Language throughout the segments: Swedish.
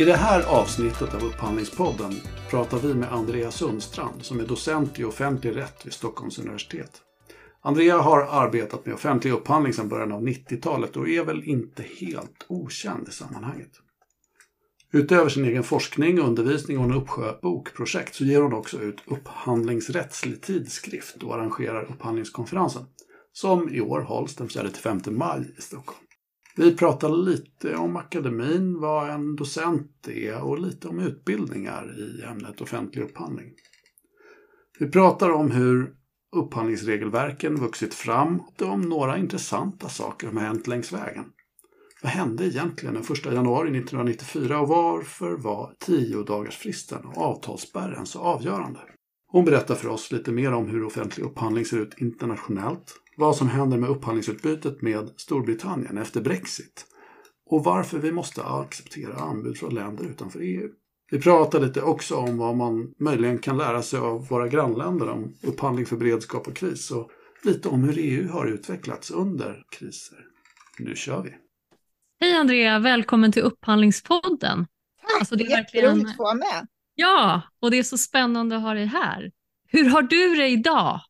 I det här avsnittet av Upphandlingspodden pratar vi med Andrea Sundstrand som är docent i offentlig rätt vid Stockholms universitet. Andrea har arbetat med offentlig upphandling sedan början av 90-talet och är väl inte helt okänd i sammanhanget. Utöver sin egen forskning, undervisning och en uppsjö bokprojekt så ger hon också ut upphandlingsrättslig tidskrift och arrangerar upphandlingskonferensen som i år hålls den 4-5 maj i Stockholm. Vi pratar lite om akademin, vad en docent är och lite om utbildningar i ämnet offentlig upphandling. Vi pratar om hur upphandlingsregelverken vuxit fram och om några intressanta saker som har hänt längs vägen. Vad hände egentligen den 1 januari 1994 och varför var tio dagarsfristen och avtalsspärren så avgörande? Hon berättar för oss lite mer om hur offentlig upphandling ser ut internationellt, vad som händer med upphandlingsutbytet med Storbritannien efter Brexit och varför vi måste acceptera anbud från länder utanför EU. Vi pratar lite också om vad man möjligen kan lära sig av våra grannländer om upphandling för beredskap och kris och lite om hur EU har utvecklats under kriser. Nu kör vi! Hej Andrea, välkommen till Upphandlingspodden. Tack, alltså, det är jätteroligt verkligen... att få vara med. Ja, och det är så spännande att ha dig här. Hur har du det idag?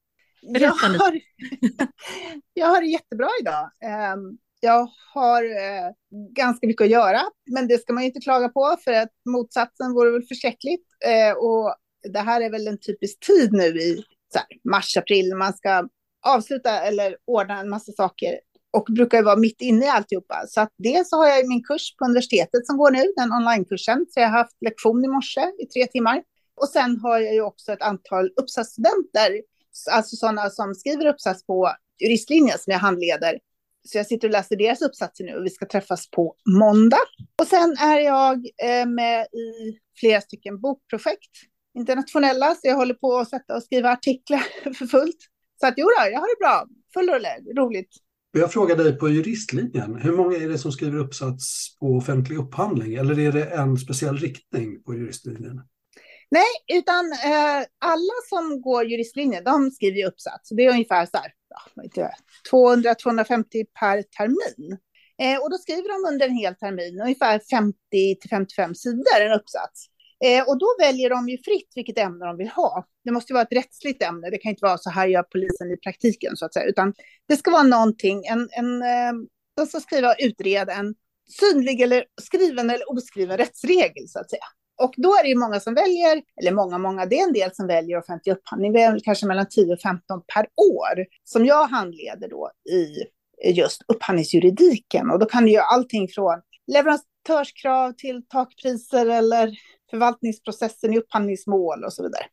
Jag har, jag har det jättebra idag. Ehm, jag har eh, ganska mycket att göra, men det ska man ju inte klaga på, för att motsatsen vore väl förskräckligt. Eh, och det här är väl en typisk tid nu i mars, april, man ska avsluta eller ordna en massa saker och brukar vara mitt inne i alltihopa. Så att dels så har jag min kurs på universitetet som går nu, den onlinekursen, så jag har haft lektion i morse i tre timmar. Och sen har jag ju också ett antal uppsatsstudenter, alltså sådana som skriver uppsats på juristlinjen som jag handleder. Så jag sitter och läser deras uppsatser nu och vi ska träffas på måndag. Och sen är jag eh, med i flera stycken bokprojekt, internationella, så jag håller på att sätta och skriva artiklar för fullt. Så att jodå, jag har det bra, full rulle, roligt. Jag frågar dig på juristlinjen, hur många är det som skriver uppsats på offentlig upphandling? Eller är det en speciell riktning på juristlinjen? Nej, utan eh, alla som går juristlinjen, de skriver uppsats. Det är ungefär så här, ja, 200-250 per termin. Eh, och då skriver de under en hel termin, ungefär 50 55 sidor, en uppsats. Eh, och då väljer de ju fritt vilket ämne de vill ha. Det måste vara ett rättsligt ämne, det kan inte vara så här gör polisen i praktiken, så att säga, utan det ska vara någonting, en, en, eh, de ska skriva och utreda en synlig eller skriven eller oskriven rättsregel, så att säga. Och då är det ju många som väljer, eller många, många, det är en del som väljer offentlig upphandling. Det är väl kanske mellan 10 och 15 per år som jag handleder då i just upphandlingsjuridiken. Och då kan det ju allting från leverantörskrav till takpriser eller förvaltningsprocessen i upphandlingsmål och så vidare.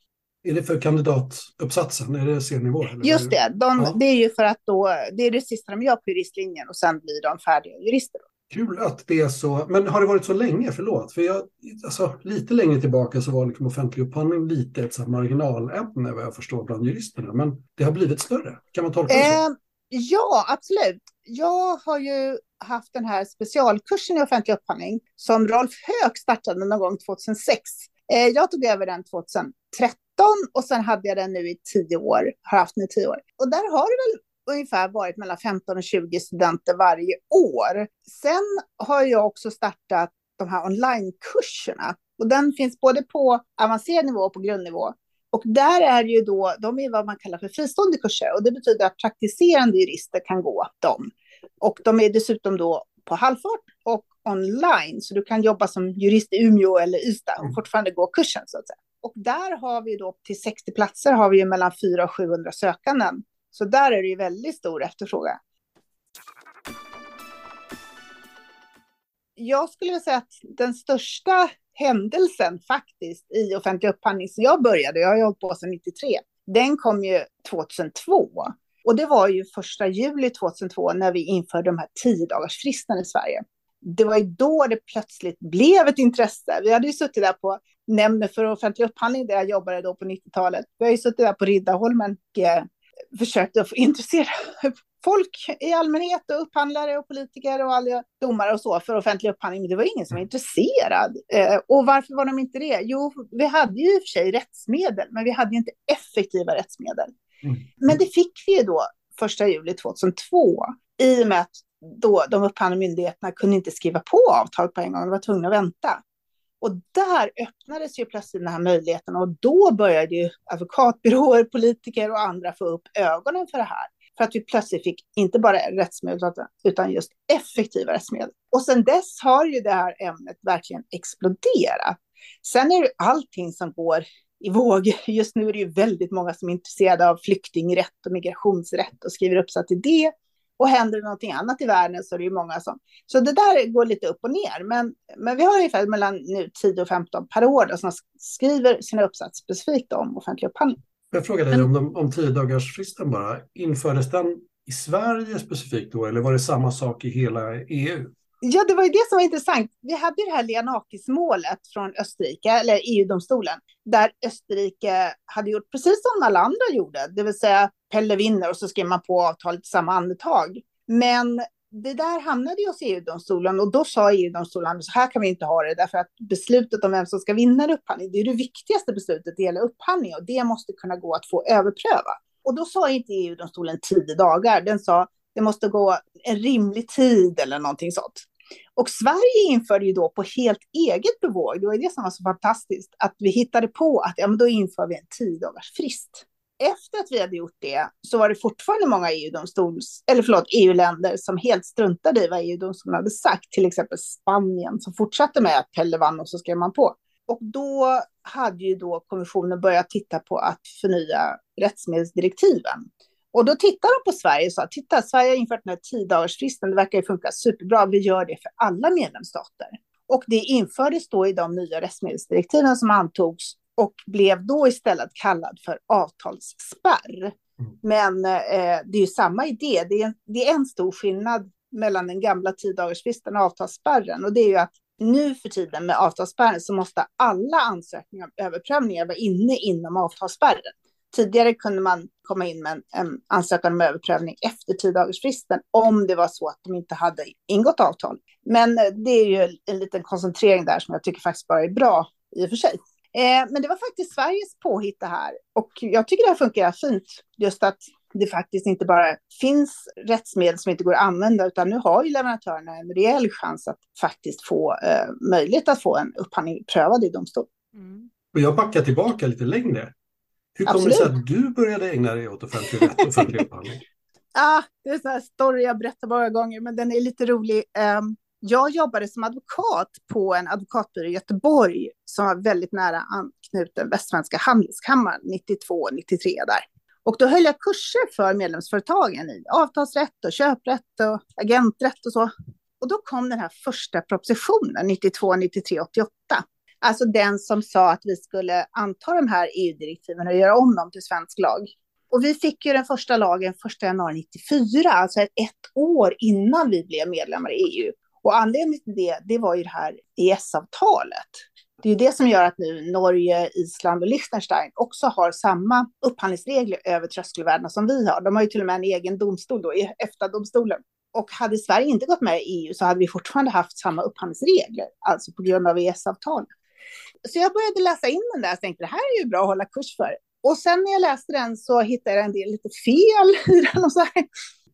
Är det för kandidatuppsatsen? Är det C-nivå? Just det, de, ja. det är ju för att då, det är det sista de gör på juristlinjen och sen blir de färdiga jurister. Kul att det är så, men har det varit så länge? Förlåt, för jag, alltså, lite längre tillbaka så var liksom offentlig upphandling lite ett så marginalämne vad jag förstår bland juristerna, men det har blivit större. Kan man tolka det så? Eh, ja, absolut. Jag har ju haft den här specialkursen i offentlig upphandling som Rolf Höök startade någon gång 2006. Eh, jag tog över den 2013 och sen hade jag den nu i tio år, har haft den i tio år. Och där har det väl ungefär varit mellan 15 och 20 studenter varje år. Sen har jag också startat de här onlinekurserna och den finns både på avancerad nivå och på grundnivå. Och där är ju då, de är vad man kallar för fristående kurser och det betyder att praktiserande jurister kan gå dem. Och de är dessutom då på halvfart och online, så du kan jobba som jurist i Umeå eller Ystad och mm. fortfarande gå kursen så att säga. Och där har vi då till 60 platser har vi ju mellan 400 och 700 sökanden. Så där är det ju väldigt stor efterfrågan. Jag skulle vilja säga att den största händelsen faktiskt i offentlig upphandling som jag började, jag har hållit på sedan 93, den kom ju 2002. Och det var ju första juli 2002 när vi införde de här tio dagars fristen i Sverige. Det var ju då det plötsligt blev ett intresse. Vi hade ju suttit där på Nämnden för offentlig upphandling där jag jobbade då på 90-talet. Vi har ju suttit där på Riddarholmen och eh, försökt att intressera folk i allmänhet och upphandlare och politiker och alla domare och så för offentlig upphandling. Men det var ingen som var intresserad. Eh, och varför var de inte det? Jo, vi hade ju i och för sig rättsmedel, men vi hade ju inte effektiva rättsmedel. Mm. Men det fick vi ju då första juli 2002 i och med att då de upphandlande myndigheterna kunde inte skriva på avtal på en gång, de var tvungna att vänta. Och där öppnades ju plötsligt den här möjligheten och då började ju advokatbyråer, politiker och andra få upp ögonen för det här. För att vi plötsligt fick inte bara rättsmedel utan just effektiva rättsmedel. Och sen dess har ju det här ämnet verkligen exploderat. Sen är det allting som går i våg. Just nu är det ju väldigt många som är intresserade av flyktingrätt och migrationsrätt och skriver uppsats i det. Och händer det någonting annat i världen så är det ju många som... Så det där går lite upp och ner. Men, men vi har ungefär mellan nu 10 och 15 per år då, som skriver sina uppsats specifikt om offentlig upphandling. Jag frågar dig om, om tio dagars fristen bara. Infördes den i Sverige specifikt då eller var det samma sak i hela EU? Ja, det var ju det som var intressant. Vi hade ju det här Leonakis-målet från Österrike, eller EU-domstolen, där Österrike hade gjort precis som alla andra gjorde, det vill säga Pelle vinner och så skrev man på avtalet i samma andetag. Men det där hamnade ju hos EU-domstolen och då sa EU-domstolen så här kan vi inte ha det därför att beslutet om vem som ska vinna en upphandling, det är det viktigaste beslutet i hela upphandlingen och det måste kunna gå att få överpröva. Och då sa inte EU-domstolen tio dagar, den sa det måste gå en rimlig tid eller någonting sånt. Och Sverige införde ju då på helt eget bevåg, det var det som var så fantastiskt, att vi hittade på att ja, men då inför vi en tio dagars frist. Efter att vi hade gjort det så var det fortfarande många EU-domstols, eller förlåt, EU-länder som helt struntade i vad EU-domstolen hade sagt, till exempel Spanien som fortsatte med att Pelle vann och så skrev man på. Och då hade ju då kommissionen börjat titta på att förnya rättsmedelsdirektiven. Och då tittar de på Sverige och sa, titta, Sverige har infört den här tio dagars fristen, det verkar ju funka superbra, vi gör det för alla medlemsstater. Och det infördes då i de nya rättsmedelsdirektiven som antogs och blev då istället kallad för avtalsspärr. Mm. Men eh, det är ju samma idé, det är, det är en stor skillnad mellan den gamla tiodagarsfristen och avtalsspärren och det är ju att nu för tiden med avtalsspärren så måste alla ansökningar om överprövningar vara inne inom avtalsspärren. Tidigare kunde man komma in med en, en ansökan om överprövning efter tiodagarsfristen om det var så att de inte hade ingått avtal. Men eh, det är ju en liten koncentrering där som jag tycker faktiskt bara är bra i och för sig. Eh, men det var faktiskt Sveriges påhitt det här. Och jag tycker det här funkar fint. Just att det faktiskt inte bara finns rättsmedel som inte går att använda, utan nu har ju leverantörerna en rejäl chans att faktiskt få eh, möjlighet att få en upphandling prövad i domstol. Mm. Och jag backar tillbaka lite längre. Hur kommer det sig att du började ägna dig åt offentlig rätt och offentlig upphandling? ah, det är en story jag berättar många gånger, men den är lite rolig. Um, jag jobbade som advokat på en advokatbyrå i Göteborg som var väldigt nära anknuten Västsvenska handelskammaren 92-93 där. Och då höll jag kurser för medlemsföretagen i avtalsrätt och köprätt och agenträtt och så. Och då kom den här första propositionen 92, 93, 88. Alltså den som sa att vi skulle anta de här EU-direktiven och göra om dem till svensk lag. Och vi fick ju den första lagen 1 januari 94, alltså ett år innan vi blev medlemmar i EU. Och anledningen till det, det var ju det här EES-avtalet. Det är ju det som gör att nu Norge, Island och Liechtenstein också har samma upphandlingsregler över tröskelvärdena som vi har. De har ju till och med en egen domstol då, EFTA-domstolen. Och hade Sverige inte gått med i EU så hade vi fortfarande haft samma upphandlingsregler, alltså på grund av EES-avtalet. Så jag började läsa in den där och tänkte det här är ju bra att hålla kurs för. Och sen när jag läste den så hittade jag en del lite fel i den. Och så här.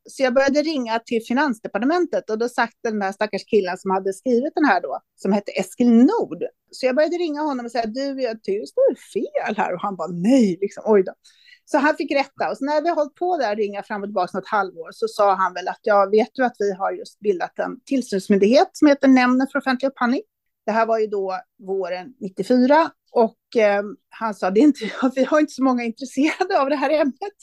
Så jag började ringa till Finansdepartementet och då sagt den här stackars killen som hade skrivit den här då, som hette Eskil Nord. Så jag började ringa honom och säga, du, jag tycker det står fel här. Och han bara, nej, liksom, oj då. Så han fick rätta. Och så när vi har hållit på där ringa fram och tillbaka något halvår så sa han väl att, ja, vet du att vi har just bildat en tillsynsmyndighet som heter Nämnden för offentlig upphandling. Det här var ju då våren 94 och eh, han sa, det är inte, vi har inte så många intresserade av det här ämnet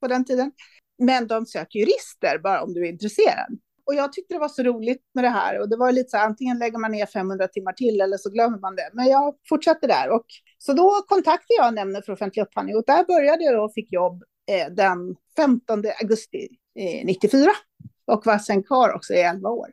på den tiden. Men de söker jurister bara om du är intresserad. Och jag tyckte det var så roligt med det här och det var lite så antingen lägger man ner 500 timmar till eller så glömmer man det. Men jag fortsatte där och så då kontaktade jag Nämnden för offentlig upphandling och där började jag och fick jobb eh, den 15 augusti eh, 94 och var sen kvar också i 11 år.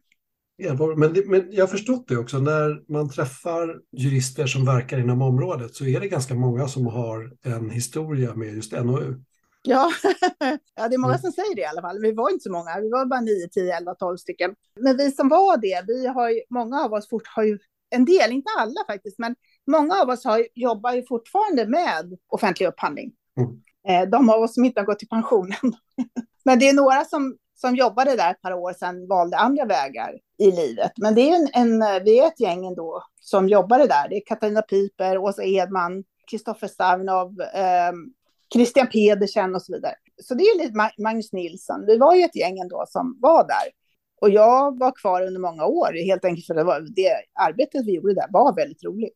Men, det, men jag har förstått det också, när man träffar jurister som verkar inom området så är det ganska många som har en historia med just NOU. Ja, ja det är många mm. som säger det i alla fall. Vi var inte så många, vi var bara 9, 10, 11, 12 stycken. Men vi som var det, vi har ju, många av oss fort, har ju, en del, inte alla faktiskt, men många av oss har, jobbar ju fortfarande med offentlig upphandling. Mm. Eh, de av oss som inte har gått i pensionen. men det är några som som jobbade där ett par år sedan valde andra vägar i livet. Men det är en, en, vi är ett gäng ändå som jobbade där. Det är Katarina Piper, Åsa Edman, Kristoffer Stavnov, eh, Christian Pedersen och så vidare. Så det är lite Magnus Nilsson. Vi var ju ett gäng ändå som var där. Och jag var kvar under många år, helt enkelt för det, var, det arbetet vi gjorde där var väldigt roligt.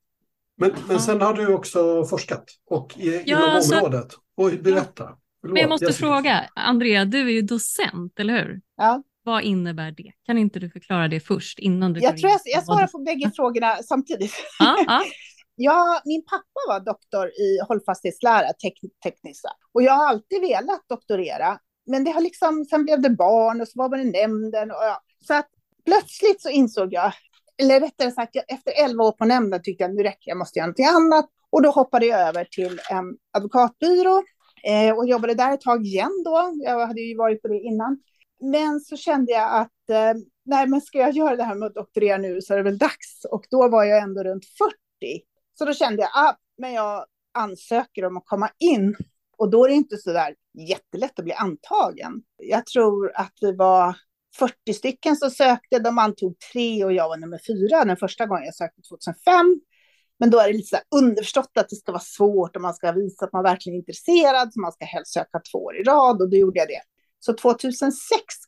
Men, men sen har du också forskat och i, ja, inom så... området. Och berätta. Förlåt, men jag måste jag fråga, Andrea, du är ju docent, eller hur? Ja. Vad innebär det? Kan inte du förklara det först innan du Jag tror jag, jag svarar på bägge frågorna samtidigt. Ja, ja. ja, min pappa var doktor i hållfasthetslära, tek tekniska. Och jag har alltid velat doktorera. Men det har liksom, sen blev det barn och så var man i nämnden. Och ja. Så att plötsligt så insåg jag, eller rättare sagt, efter elva år på nämnden tyckte jag nu räcker jag måste göra någonting annat. Och då hoppade jag över till en advokatbyrå eh, och jobbade där ett tag igen då. Jag hade ju varit på det innan. Men så kände jag att eh, nej, men ska jag göra det här med att doktorera nu så är det väl dags. Och då var jag ändå runt 40. Så då kände jag, ah, men jag ansöker om att komma in. Och då är det inte så där jättelätt att bli antagen. Jag tror att vi var 40 stycken som sökte. De antog tre och jag var nummer fyra den första gången jag sökte 2005. Men då är det lite så underförstått att det ska vara svårt och man ska visa att man verkligen är intresserad. Så man ska helst söka två år i rad och då gjorde jag det. Så 2006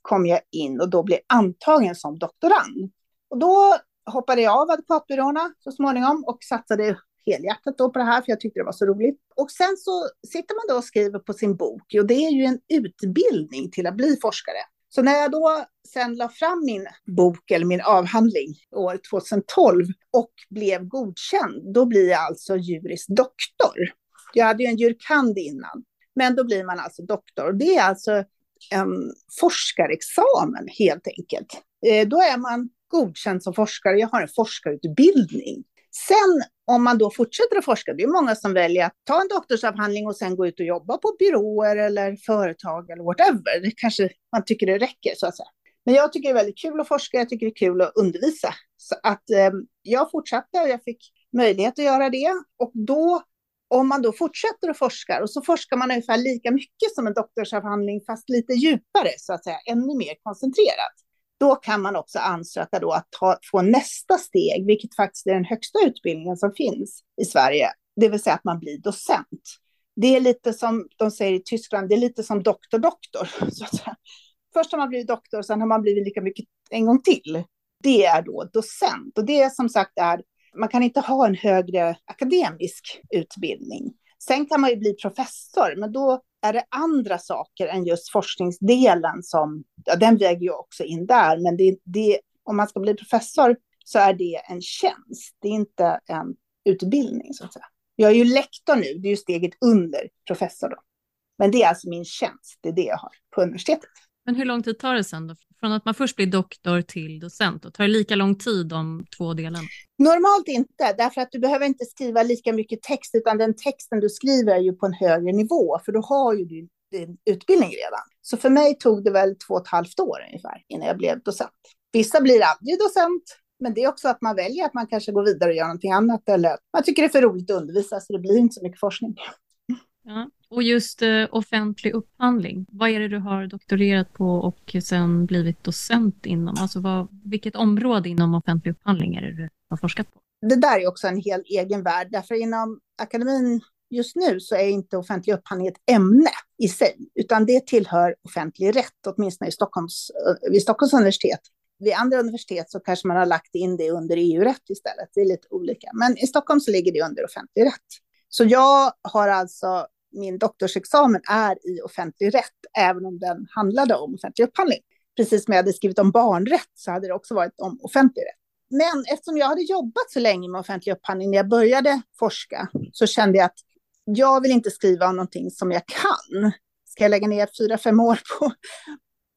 kom jag in och då blev antagen som doktorand. Och då hoppade jag av advokatbyråerna så småningom och satsade helhjärtat då på det här, för jag tyckte det var så roligt. Och sen så sitter man då och skriver på sin bok, och det är ju en utbildning till att bli forskare. Så när jag då sen la fram min bok eller min avhandling år 2012 och blev godkänd, då blir jag alltså juris doktor. Jag hade ju en jurkand innan, men då blir man alltså doktor. Det är alltså en forskarexamen helt enkelt. Eh, då är man godkänd som forskare. Jag har en forskarutbildning. Sen om man då fortsätter att forska, det är många som väljer att ta en doktorsavhandling och sen gå ut och jobba på byråer eller företag eller whatever. Det kanske man tycker det räcker så att säga. Men jag tycker det är väldigt kul att forska, jag tycker det är kul att undervisa. Så att eh, jag fortsatte och jag fick möjlighet att göra det. Och då, om man då fortsätter att forska, och så forskar man ungefär lika mycket som en doktorsavhandling, fast lite djupare, så att säga, ännu mer koncentrerat. Då kan man också ansöka då att ta, få nästa steg, vilket faktiskt är den högsta utbildningen som finns i Sverige, det vill säga att man blir docent. Det är lite som de säger i Tyskland, det är lite som doktor-doktor. Först har man blivit doktor, sen har man blivit lika mycket en gång till. Det är då docent. Och det är som sagt är, man kan inte ha en högre akademisk utbildning. Sen kan man ju bli professor, men då är det andra saker än just forskningsdelen som, ja den väger ju också in där, men det, det, om man ska bli professor så är det en tjänst, det är inte en utbildning så att säga. Jag är ju lektor nu, det är ju steget under professor då. Men det är alltså min tjänst, det är det jag har på universitetet. Men hur lång tid tar det sen då? Från att man först blir doktor till docent? Och tar det lika lång tid de två delarna? Normalt inte, därför att du behöver inte skriva lika mycket text, utan den texten du skriver är ju på en högre nivå, för då har ju du din utbildning redan. Så för mig tog det väl två och ett halvt år ungefär innan jag blev docent. Vissa blir aldrig docent, men det är också att man väljer att man kanske går vidare och gör någonting annat, eller man tycker det är för roligt att undervisa, så det blir inte så mycket forskning. Ja. Och just eh, offentlig upphandling, vad är det du har doktorerat på och sen blivit docent inom? Alltså vad, vilket område inom offentlig upphandling är det du har forskat på? Det där är också en helt egen värld, därför inom akademin just nu så är inte offentlig upphandling ett ämne i sig, utan det tillhör offentlig rätt, åtminstone i Stockholms, eh, vid Stockholms universitet. Vid andra universitet så kanske man har lagt in det under EU-rätt istället. Det är lite olika. Men i Stockholm så ligger det under offentlig rätt. Så jag har alltså min doktorsexamen är i offentlig rätt, även om den handlade om offentlig upphandling. Precis som jag hade skrivit om barnrätt så hade det också varit om offentlig rätt. Men eftersom jag hade jobbat så länge med offentlig upphandling när jag började forska så kände jag att jag vill inte skriva om någonting som jag kan. Ska jag lägga ner fyra, fem år på,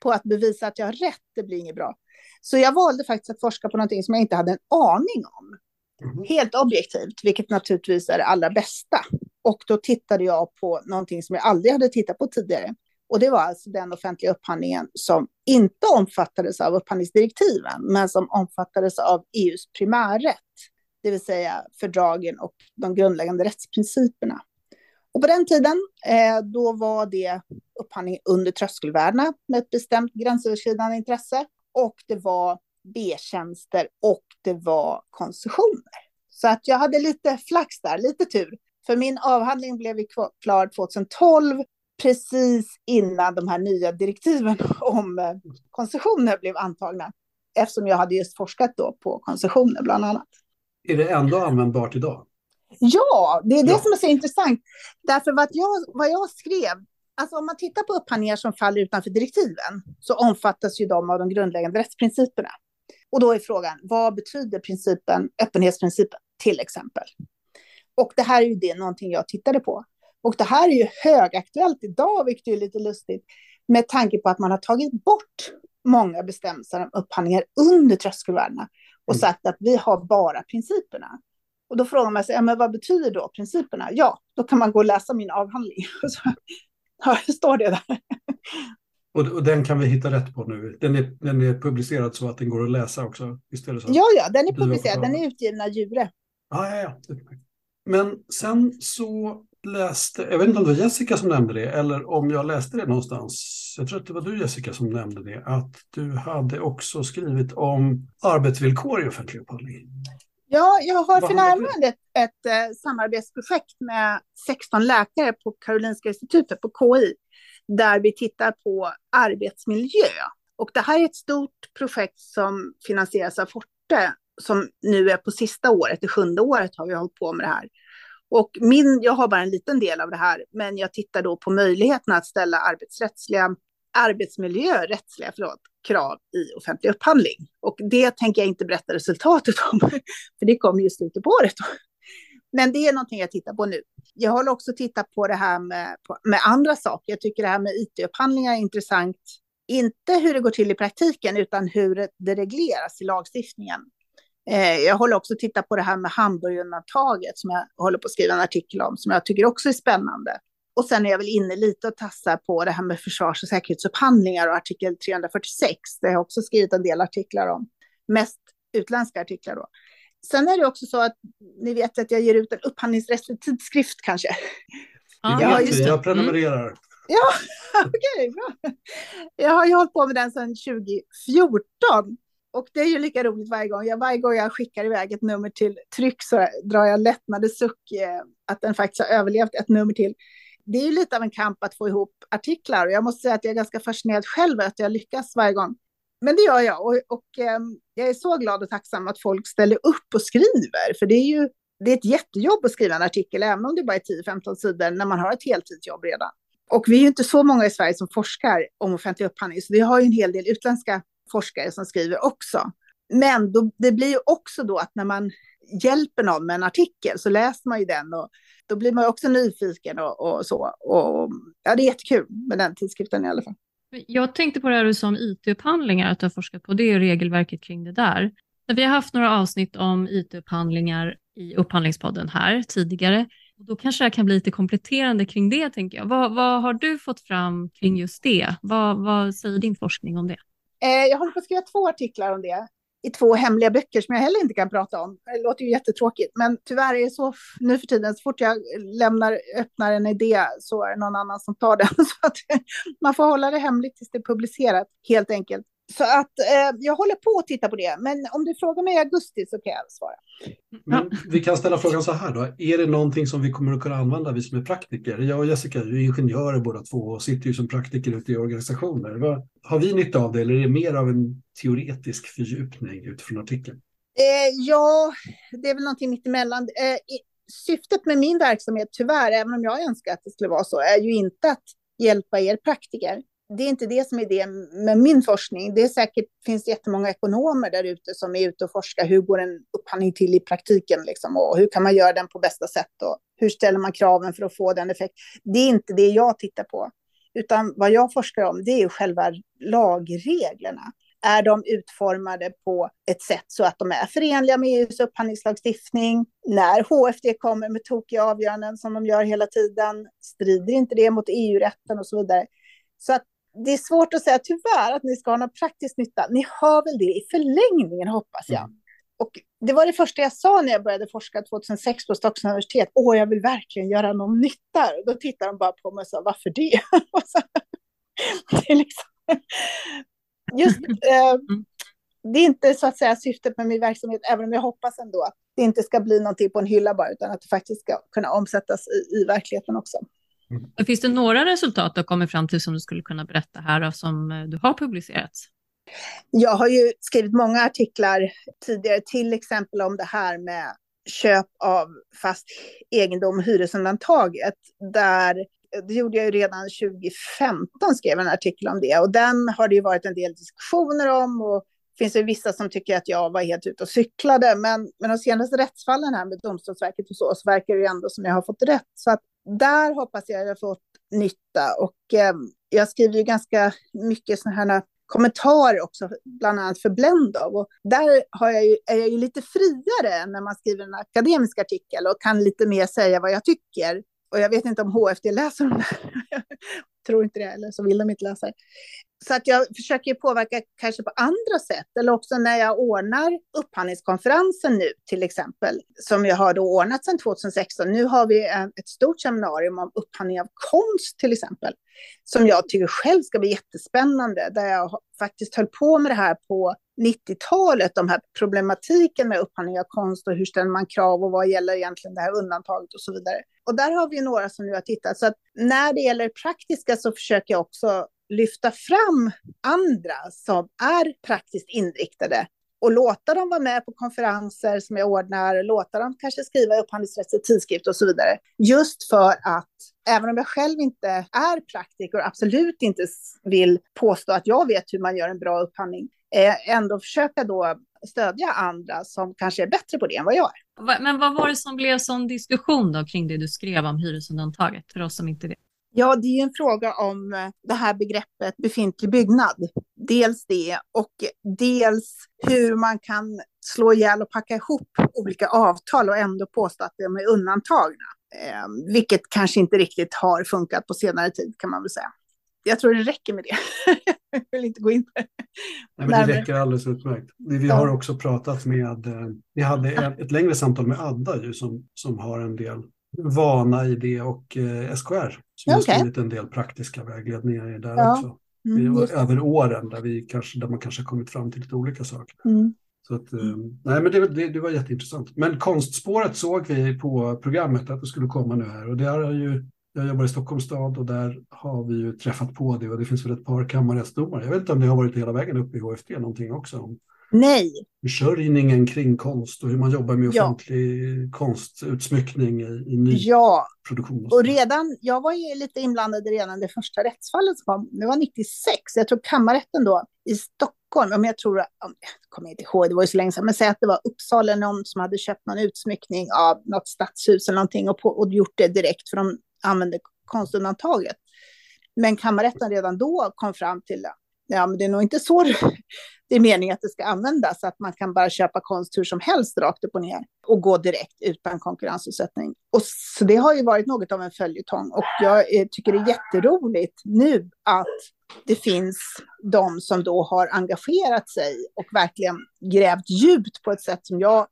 på att bevisa att jag har rätt? Det blir inget bra. Så jag valde faktiskt att forska på någonting som jag inte hade en aning om. Mm. Helt objektivt, vilket naturligtvis är det allra bästa. Och då tittade jag på någonting som jag aldrig hade tittat på tidigare. Och det var alltså den offentliga upphandlingen som inte omfattades av upphandlingsdirektiven, men som omfattades av EUs primärrätt, det vill säga fördragen och de grundläggande rättsprinciperna. Och på den tiden, eh, då var det upphandling under tröskelvärdena med ett bestämt gränsöverskridande intresse. Och det var B-tjänster och det var koncessioner. Så att jag hade lite flax där, lite tur. För min avhandling blev klar 2012, precis innan de här nya direktiven om eh, koncessioner blev antagna. Eftersom jag hade just forskat då på koncessioner bland annat. Är det ändå användbart idag? Ja, det är det ja. som är så intressant. Därför vad jag, vad jag skrev, alltså om man tittar på upphandlingar som faller utanför direktiven så omfattas ju de av de grundläggande rättsprinciperna. Och då är frågan, vad betyder principen, öppenhetsprincipen till exempel? Och det här är ju det någonting jag tittade på. Och det här är ju högaktuellt idag, vilket är lite lustigt, med tanke på att man har tagit bort många bestämmelser om upphandlingar under tröskelvärdena och mm. sagt att vi har bara principerna. Och då frågar man sig, ja, men vad betyder då principerna? Ja, då kan man gå och läsa min avhandling. ja, det står det där. Och, och, den kan vi hitta rätt på nu. Den är, den är publicerad så att den går att läsa också? Istället så ja, ja, den är publicerad. Den är utgiven av Djure. Ja, ja, ja. Men sen så läste, jag vet inte om det var Jessica som nämnde det, eller om jag läste det någonstans. Jag tror att det var du Jessica som nämnde det, att du hade också skrivit om arbetsvillkor i offentlig upphandling. Ja, jag har för närvarande ett, ett, ett eh, samarbetsprojekt med 16 läkare på Karolinska institutet, på KI, där vi tittar på arbetsmiljö. Och det här är ett stort projekt som finansieras av Forte, som nu är på sista året, det sjunde året har vi hållit på med det här. Och min, jag har bara en liten del av det här, men jag tittar då på möjligheterna att ställa arbetsrättsliga, arbetsmiljörättsliga förlåt, krav i offentlig upphandling. Och det tänker jag inte berätta resultatet om, för det kommer ju slutet på året. Men det är någonting jag tittar på nu. Jag håller också tittat på det här med, med andra saker. Jag tycker det här med it-upphandlingar är intressant. Inte hur det går till i praktiken, utan hur det regleras i lagstiftningen. Eh, jag håller också tittat på det här med hamburgerundantaget som jag håller på att skriva en artikel om, som jag tycker också är spännande. Och sen är jag väl inne lite och tassar på det här med försvars och säkerhetsupphandlingar och artikel 346. Det har jag också skrivit en del artiklar om. Mest utländska artiklar då. Sen är det också så att ni vet att jag ger ut en upphandlingsrättslig tidskrift kanske. Ja, ja just. Jag prenumererar. Mm. Ja, okej, okay, bra. Jag har ju hållit på med den sedan 2014 och det är ju lika roligt varje gång. Jag, varje gång jag skickar iväg ett nummer till tryck så drar jag lättnadens suck eh, att den faktiskt har överlevt ett nummer till. Det är ju lite av en kamp att få ihop artiklar och jag måste säga att jag är ganska fascinerad själv att jag lyckas varje gång. Men det gör jag och, och eh, jag är så glad och tacksam att folk ställer upp och skriver. För det är ju det är ett jättejobb att skriva en artikel, även om det bara är 10-15 sidor, när man har ett heltidsjobb redan. Och vi är ju inte så många i Sverige som forskar om offentlig upphandling, så vi har ju en hel del utländska forskare som skriver också. Men då, det blir ju också då att när man hjälper någon med en artikel så läser man ju den och då blir man också nyfiken och, och så. Och, ja, det är jättekul med den tidskriften i alla fall. Jag tänkte på det här du sa om IT-upphandlingar, att du har forskat på det och regelverket kring det där. Vi har haft några avsnitt om IT-upphandlingar i Upphandlingspodden här tidigare. Och då kanske det kan bli lite kompletterande kring det, tänker jag. Vad, vad har du fått fram kring just det? Vad, vad säger din forskning om det? Eh, jag håller på att skriva två artiklar om det i två hemliga böcker som jag heller inte kan prata om. Det låter ju jättetråkigt, men tyvärr är det så nu för tiden, så fort jag lämnar, öppnar en idé så är det någon annan som tar den. Så att man får hålla det hemligt tills det är publicerat, helt enkelt. Så att eh, jag håller på att titta på det, men om du frågar mig i augusti så kan jag svara. Men vi kan ställa frågan så här då, är det någonting som vi kommer att kunna använda, vi som är praktiker? Jag och Jessica är ingenjörer båda två och sitter ju som praktiker ute i organisationer. Har vi nytta av det eller är det mer av en teoretisk fördjupning utifrån artikeln? Eh, ja, det är väl någonting mittemellan. Eh, syftet med min verksamhet, tyvärr, även om jag önskar att det skulle vara så, är ju inte att hjälpa er praktiker det är inte det som är det med min forskning. Det är säkert, finns jättemånga ekonomer där ute som är ute och forskar. Hur går en upphandling till i praktiken? Liksom, och hur kan man göra den på bästa sätt? Och hur ställer man kraven för att få den effekt? Det är inte det jag tittar på. Utan vad jag forskar om, det är själva lagreglerna. Är de utformade på ett sätt så att de är förenliga med EUs upphandlingslagstiftning? När HFD kommer med tokiga avgöranden som de gör hela tiden, strider inte det mot EU-rätten och så vidare? Så att det är svårt att säga tyvärr att ni ska ha någon praktisk nytta. Ni har väl det i förlängningen hoppas jag. Mm. Och det var det första jag sa när jag började forska 2006 på Stockholms universitet. Åh, jag vill verkligen göra någon nytta. Då tittade de bara på mig och sa, varför det? det är liksom... Just, eh, mm. det är inte så att säga syftet med min verksamhet, även om jag hoppas ändå att det inte ska bli någonting på en hylla bara, utan att det faktiskt ska kunna omsättas i, i verkligheten också. Mm. Finns det några resultat du har kommit fram till som du skulle kunna berätta här och som eh, du har publicerats? Jag har ju skrivit många artiklar tidigare, till exempel om det här med köp av fast egendom, hyresundantaget, där eh, det gjorde jag ju redan 2015, skrev en artikel om det. Och den har det ju varit en del diskussioner om. Och det finns ju vissa som tycker att jag var helt ute och cyklade. Men, men de senaste rättsfallen här med Domstolsverket och så, så verkar det ju ändå som jag har fått rätt. Så att där hoppas jag att jag har fått nytta. Och eh, jag skriver ju ganska mycket sådana här kommentarer också, bland annat för Blendov. Och där har jag ju, är jag ju lite friare när man skriver en akademisk artikel och kan lite mer säga vad jag tycker. Och jag vet inte om HFD läser de där tror inte det, eller så vill de inte läsa det. Så att jag försöker påverka kanske på andra sätt, eller också när jag ordnar upphandlingskonferensen nu till exempel, som jag har då ordnat sedan 2016. Nu har vi ett stort seminarium om upphandling av konst till exempel, som jag tycker själv ska bli jättespännande, där jag faktiskt höll på med det här på 90-talet, de här problematiken med upphandling av konst och hur ställer man krav och vad gäller egentligen det här undantaget och så vidare. Och där har vi några som nu har tittat. Så att när det gäller praktiska så försöker jag också lyfta fram andra som är praktiskt inriktade och låta dem vara med på konferenser som jag ordnar, låta dem kanske skriva upphandlingsrättslig tidskrift och så vidare. Just för att även om jag själv inte är praktiker och absolut inte vill påstå att jag vet hur man gör en bra upphandling, eh, ändå försöka då stödja andra som kanske är bättre på det än vad jag är. Men vad var det som blev sån diskussion då kring det du skrev om hyresundantaget för oss som inte vet? Ja, det är en fråga om eh, det här begreppet befintlig byggnad. Dels det och dels hur man kan slå ihjäl och packa ihop olika avtal och ändå påstå att de är undantagna. Eh, vilket kanske inte riktigt har funkat på senare tid kan man väl säga. Jag tror det räcker med det. jag vill inte gå in på det. Nej, men det räcker alldeles utmärkt. Vi, vi har också pratat med, eh, vi hade ett längre samtal med Adda ju, som, som har en del vana i det och eh, SKR som okay. har skrivit en del praktiska vägledningar där ja. också. Mm, över åren där, vi kanske, där man kanske har kommit fram till lite olika saker. Mm. Så att, eh, nej, men det, det, det, var jätteintressant. Men konstspåret såg vi på programmet att det skulle komma nu här och det har ju jag jobbar i Stockholms stad och där har vi ju träffat på det och det finns väl ett par kammarrättsdomar. Jag vet inte om det har varit hela vägen upp i HFD någonting också. Om Nej. Försörjningen kring konst och hur man jobbar med offentlig ja. konstutsmyckning i, i ny ja. produktion. Och, och redan, jag var ju lite inblandad redan det första rättsfallet som var, det var 96. Jag tror kammarrätten då i Stockholm, om jag tror, jag kommer inte ihåg, det var ju så länge sedan, men säg att det var Uppsala någon som hade köpt någon utsmyckning av något stadshus eller någonting och, på, och gjort det direkt för de använde konstundantaget. Men kammarrätten redan då kom fram till att ja, men det är nog inte så det är meningen att det ska användas, att man kan bara köpa konst hur som helst rakt upp och ner och gå direkt utan konkurrensutsättning. Och så det har ju varit något av en följetong och jag eh, tycker det är jätteroligt nu att det finns de som då har engagerat sig och verkligen grävt djupt på ett sätt som jag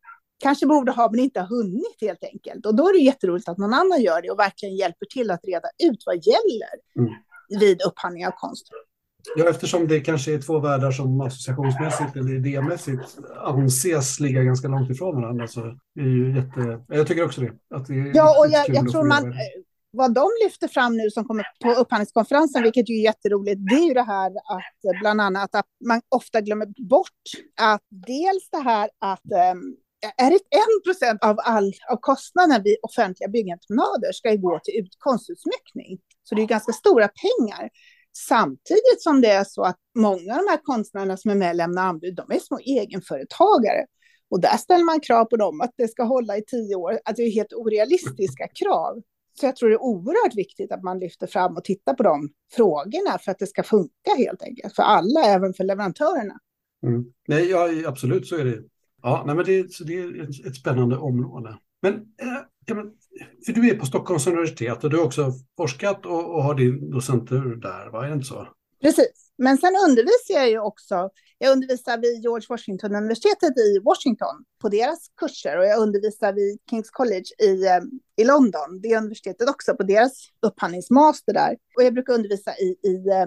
kanske borde ha, men inte har hunnit helt enkelt. Och då är det jätteroligt att någon annan gör det och verkligen hjälper till att reda ut vad gäller mm. vid upphandling av konst. Ja, eftersom det kanske är två världar som associationsmässigt eller idémässigt anses ligga ganska långt ifrån varandra så är ju jätte... Jag tycker också det. Att det ja, och jag, jag tror man... Vad de lyfter fram nu som kommer på upphandlingskonferensen, vilket är jätteroligt, det är ju det här att bland annat att man ofta glömmer bort att dels det här att um, är det 1 procent av, all, av kostnaden vid offentliga byggentreprenader ska gå till konstutsmyckning. Så det är ganska stora pengar. Samtidigt som det är så att många av de här konstnärerna som är med och lämnar anbud, de är små egenföretagare. Och där ställer man krav på dem att det ska hålla i tio år. Att det är helt orealistiska krav. Så jag tror det är oerhört viktigt att man lyfter fram och tittar på de frågorna för att det ska funka helt enkelt. För alla, även för leverantörerna. Mm. Nej, ja, absolut så är det. Ja, nej, men det, så det är ett, ett spännande område. Men, eh, för du är på Stockholms universitet och du har också forskat och, och har din docentur där, va? Är det inte så? Precis. Men sen undervisar jag ju också. Jag undervisar vid George Washington-universitetet i Washington på deras kurser och jag undervisar vid Kings College i, eh, i London, det universitetet också, på deras upphandlingsmaster där. Och jag brukar undervisa i, i eh,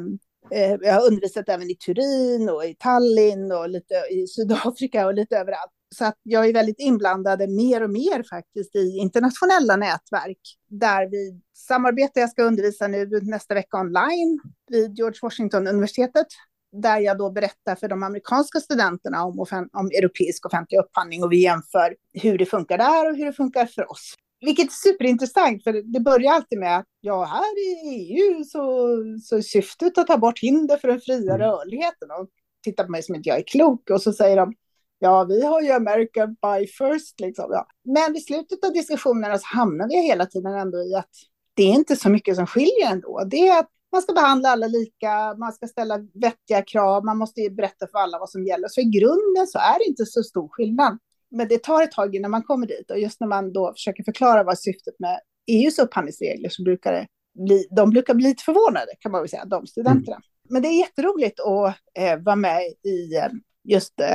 Eh, jag har undervisat även i Turin och i Tallinn och lite i Sydafrika och lite överallt. Så att jag är väldigt inblandad mer och mer faktiskt i internationella nätverk där vi samarbetar. Jag ska undervisa nu nästa vecka online vid George Washington-universitetet där jag då berättar för de amerikanska studenterna om, om europeisk offentlig upphandling och vi jämför hur det funkar där och hur det funkar för oss. Vilket är superintressant, för det börjar alltid med att ja, här i EU så, så är syftet att ta bort hinder för den fria mm. rörligheten. Och tittar på mig som inte jag är klok och så säger de ja, vi har ju America by first liksom. Ja. Men vid slutet av diskussionerna så hamnar vi hela tiden ändå i att det är inte så mycket som skiljer ändå. Det är att man ska behandla alla lika, man ska ställa vettiga krav, man måste berätta för alla vad som gäller. Så i grunden så är det inte så stor skillnad. Men det tar ett tag innan man kommer dit och just när man då försöker förklara vad syftet med EUs upphandlingsregler så brukar det bli, de brukar bli lite förvånade kan man väl säga, de studenterna. Mm. Men det är jätteroligt att eh, vara med i eh, just eh,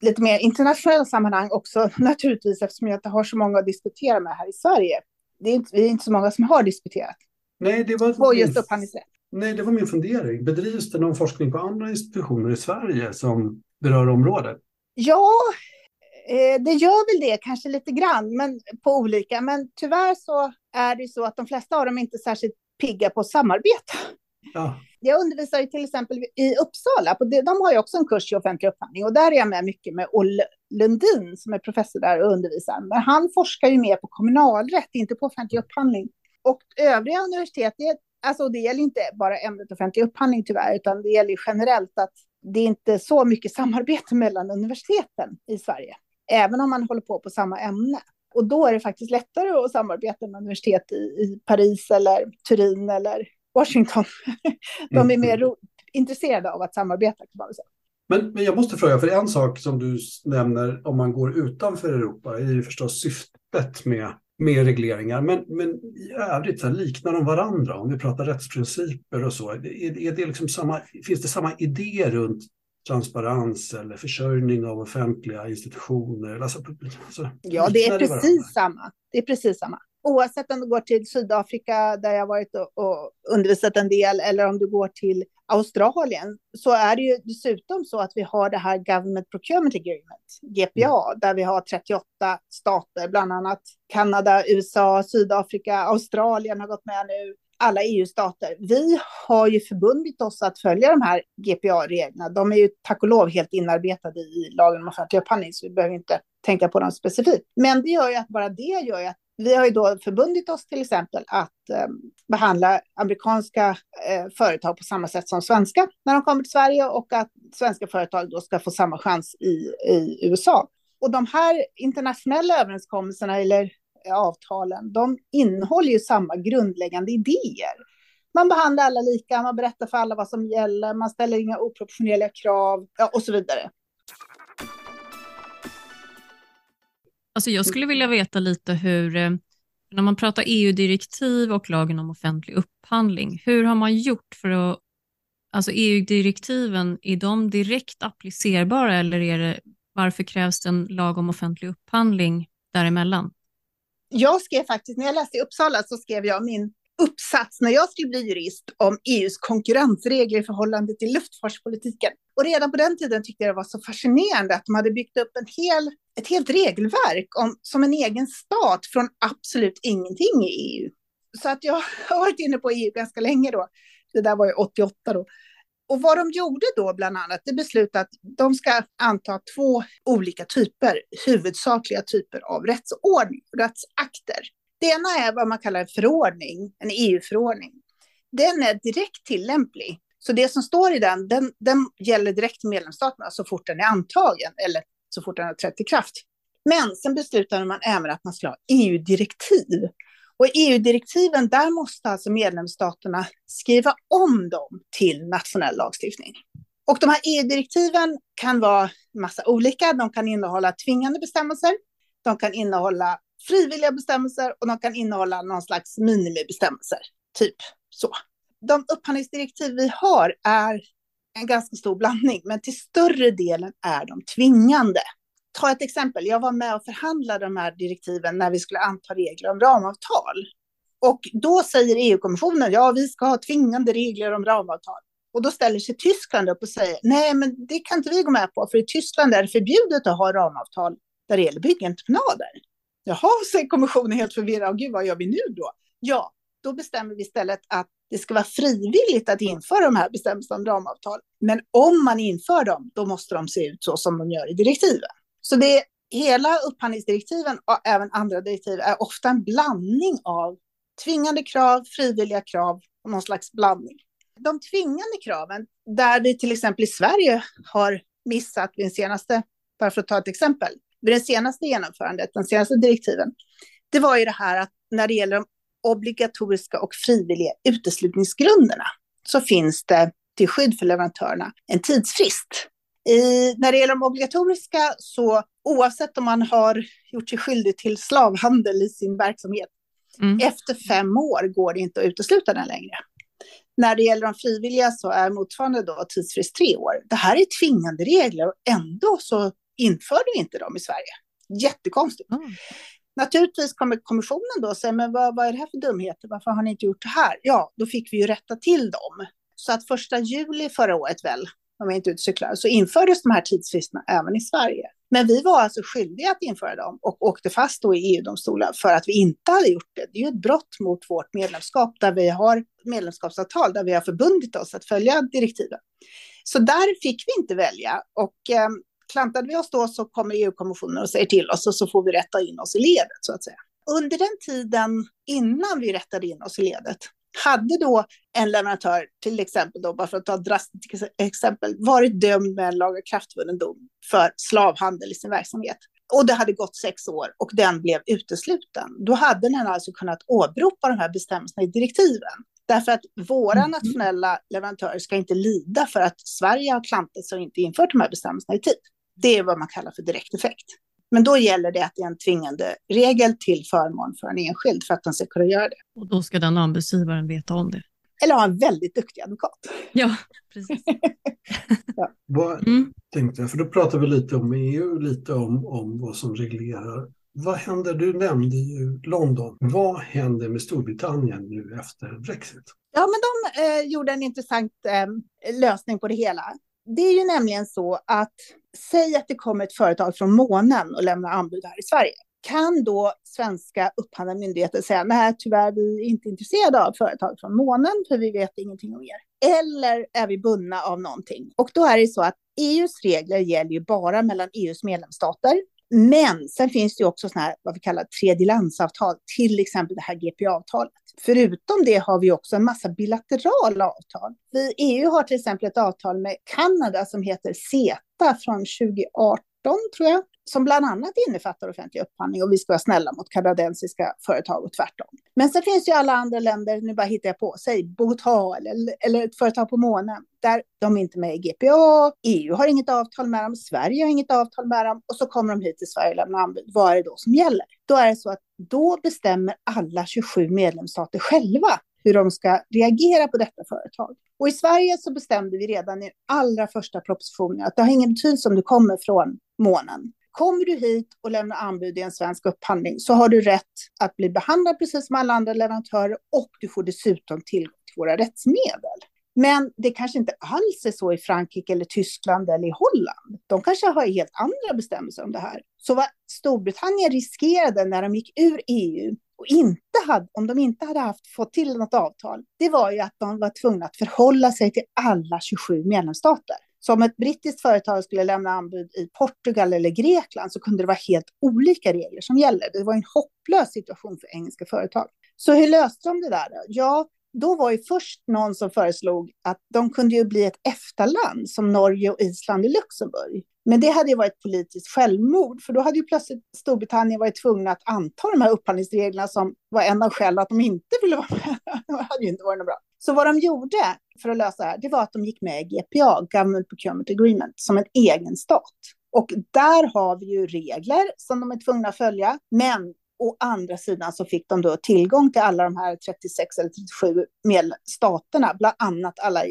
lite mer internationella sammanhang också naturligtvis eftersom jag inte har så många att diskutera med här i Sverige. Det är inte, vi är inte så många som har disputerat. Nej, det var på just upphandlingsrätt. Nej, det var min fundering. Bedrivs det någon forskning på andra institutioner i Sverige som berör området? Ja, eh, det gör väl det, kanske lite grann, men på olika. Men tyvärr så är det så att de flesta av dem är inte särskilt pigga på att samarbeta. Ja. Jag undervisar ju till exempel i Uppsala, på de har ju också en kurs i offentlig upphandling och där är jag med mycket med Olle Lundin som är professor där och undervisar. Men han forskar ju mer på kommunalrätt, inte på offentlig upphandling. Och övriga universitet, det, alltså det gäller inte bara ämnet offentlig upphandling tyvärr, utan det gäller generellt att det är inte så mycket samarbete mellan universiteten i Sverige, även om man håller på på samma ämne. Och då är det faktiskt lättare att samarbeta med universitet i, i Paris eller Turin eller Washington. De är mm. mer intresserade av att samarbeta kan man säga. Men, men jag måste fråga, för en sak som du nämner om man går utanför Europa är ju förstås syftet med, med regleringar. Men, men i övrigt, så här, liknar de varandra? Om vi pratar rättsprinciper och så, är, är det liksom samma, finns det samma idé runt transparens eller försörjning av offentliga institutioner? Alltså, alltså, ja, det är precis samma. Det är precis samma oavsett om du går till Sydafrika där jag varit och, och, undervisat en del eller om du går till Australien så är det ju dessutom så att vi har det här Government Procurement Agreement, GPA, mm. där vi har 38 stater, bland annat Kanada, USA, Sydafrika, Australien har gått med nu, alla EU-stater. Vi har ju förbundit oss att följa de här GPA-reglerna. De är ju tack och lov helt inarbetade i lagen om offentlig upphandling, så vi behöver inte tänka på dem specifikt. Men det gör ju att bara det gör ju att vi har ju då förbundit oss till exempel att eh, behandla amerikanska eh, företag på samma sätt som svenska när de kommer till Sverige och att svenska företag då ska få samma chans i, i USA. Och de här internationella överenskommelserna eller avtalen, de innehåller ju samma grundläggande idéer. Man behandlar alla lika, man berättar för alla vad som gäller, man ställer inga oproportionerliga krav ja, och så vidare. Alltså jag skulle vilja veta lite hur, eh, när man pratar EU-direktiv och lagen om offentlig upphandling, hur har man gjort för att, alltså EU-direktiven, är de direkt applicerbara eller är det, varför krävs det en lag om offentlig upphandling däremellan? Jag skrev faktiskt, när jag läste i Uppsala så skrev jag min uppsats när jag skulle bli jurist om EUs konkurrensregler i förhållande till luftfartspolitiken. Och redan på den tiden tyckte jag det var så fascinerande att de hade byggt upp en hel, ett helt regelverk om, som en egen stat från absolut ingenting i EU. Så att jag har varit inne på EU ganska länge då. Det där var ju 88 då. Och vad de gjorde då bland annat, det beslutade att de ska anta två olika typer, huvudsakliga typer av rättsordning, rättsakter. Det ena är vad man kallar en förordning, en EU-förordning. Den är direkt tillämplig. Så det som står i den, den, den gäller direkt medlemsstaterna så fort den är antagen eller så fort den har trätt i kraft. Men sen beslutade man även att man skulle ha EU-direktiv. Och EU-direktiven, där måste alltså medlemsstaterna skriva om dem till nationell lagstiftning. Och de här EU-direktiven kan vara massa olika. De kan innehålla tvingande bestämmelser. De kan innehålla frivilliga bestämmelser och de kan innehålla någon slags minimibestämmelser. Typ så. de upphandlingsdirektiv vi har är en ganska stor blandning, men till större delen är de tvingande. Ta ett exempel. Jag var med och förhandlade de här direktiven när vi skulle anta regler om ramavtal. Och då säger EU-kommissionen, ja, vi ska ha tvingande regler om ramavtal. Och då ställer sig Tyskland upp och säger, nej, men det kan inte vi gå med på, för i Tyskland är det förbjudet att ha ramavtal där det gäller byggentreprenader. Jaha, säger kommissionen helt förvirrad, gud, vad gör vi nu då? Ja, då bestämmer vi istället att det ska vara frivilligt att införa de här bestämmelserna om ramavtal. Men om man inför dem, då måste de se ut så som de gör i direktiven. Så det hela upphandlingsdirektiven och även andra direktiv är ofta en blandning av tvingande krav, frivilliga krav och någon slags blandning. De tvingande kraven, där vi till exempel i Sverige har missat vid den senaste, bara för att ta ett exempel, vid det senaste genomförandet, den senaste direktiven, det var ju det här att när det gäller de obligatoriska och frivilliga uteslutningsgrunderna så finns det till skydd för leverantörerna en tidsfrist. I, när det gäller de obligatoriska så oavsett om man har gjort sig skyldig till slavhandel i sin verksamhet, mm. efter fem år går det inte att utesluta den längre. När det gäller de frivilliga så är motsvarande då tidsfrist tre år. Det här är tvingande regler och ändå så införde vi inte dem i Sverige. Jättekonstigt. Mm. Naturligtvis kommer kommissionen då säga, men vad, vad, är det här för dumheter? Varför har ni inte gjort det här? Ja, då fick vi ju rätta till dem. Så att första juli förra året väl, om är inte ute och cyklar, så infördes de här tidsfristerna även i Sverige. Men vi var alltså skyldiga att införa dem och åkte fast då i EU-domstolen för att vi inte hade gjort det. Det är ju ett brott mot vårt medlemskap där vi har medlemskapsavtal där vi har förbundit oss att följa direktiven. Så där fick vi inte välja och eh, klantade vi oss då så kommer EU-kommissionen och säger till oss och så får vi rätta in oss i ledet så att säga. Under den tiden innan vi rättade in oss i ledet hade då en leverantör, till exempel, då, bara för att ta ett drastiskt exempel, varit dömd med en lagakraftvunnen dom för slavhandel i sin verksamhet och det hade gått sex år och den blev utesluten, då hade den alltså kunnat åberopa de här bestämmelserna i direktiven. Därför att våra mm. nationella leverantörer ska inte lida för att Sverige har klantat sig och inte infört de här bestämmelserna i tid. Det är vad man kallar för direkt effekt. Men då gäller det att det är en tvingande regel till förmån för en enskild för att den ska kunna göra det. Och då ska den anbudsgivaren veta om det. Eller ha en väldigt duktig advokat. Ja, precis. ja. Vad mm. tänkte jag, för då pratar vi lite om EU, lite om, om vad som reglerar. Vad händer, du nämnde ju London. Vad händer med Storbritannien nu efter Brexit? Ja, men de eh, gjorde en intressant eh, lösning på det hela. Det är ju nämligen så att säg att det kommer ett företag från månen och lämnar anbud här i Sverige. Kan då svenska upphandlande myndigheter säga nej, tyvärr, vi är inte intresserade av företag från månen för vi vet ingenting om er. Eller är vi bundna av någonting? Och då är det så att EUs regler gäller ju bara mellan EUs medlemsstater. Men sen finns det ju också sådana här, vad vi kallar tredjelandsavtal, till exempel det här GPA-avtalet. Förutom det har vi också en massa bilaterala avtal. Vi, EU har till exempel ett avtal med Kanada som heter CETA från 2018 tror jag, som bland annat innefattar offentlig upphandling och vi ska vara snälla mot kanadensiska företag och tvärtom. Men sen finns ju alla andra länder, nu bara hittar jag på, säg Bogotá eller, eller ett företag på månen, där de är inte med i GPA, EU har inget avtal med dem, Sverige har inget avtal med dem och så kommer de hit till Sverige och lämnar anbud. Vad är det då som gäller? Då är det så att då bestämmer alla 27 medlemsstater själva hur de ska reagera på detta företag. Och i Sverige så bestämde vi redan i allra första propositionen att det har ingen betydelse om du kommer från månen. Kommer du hit och lämnar anbud i en svensk upphandling så har du rätt att bli behandlad precis som alla andra leverantörer och du får dessutom tillgång till våra rättsmedel. Men det kanske inte alls är så i Frankrike eller Tyskland eller i Holland. De kanske har helt andra bestämmelser om det här. Så vad Storbritannien riskerade när de gick ur EU och inte hade, om de inte hade haft, fått till något avtal, det var ju att de var tvungna att förhålla sig till alla 27 medlemsstater. Så om ett brittiskt företag skulle lämna anbud i Portugal eller Grekland så kunde det vara helt olika regler som gäller. Det var en hopplös situation för engelska företag. Så hur löste de det där? Ja, då var ju först någon som föreslog att de kunde ju bli ett EFTA-land som Norge och Island och Luxemburg. Men det hade ju varit politiskt självmord, för då hade ju plötsligt Storbritannien varit tvungna att anta de här upphandlingsreglerna som var en av skälen att de inte ville vara med. det hade ju inte varit något bra. Så vad de gjorde för att lösa det här, det var att de gick med i GPA, Government Procurement Agreement, som en egen stat. Och där har vi ju regler som de är tvungna att följa, men å andra sidan så fick de då tillgång till alla de här 36 eller 37 staterna, bland annat alla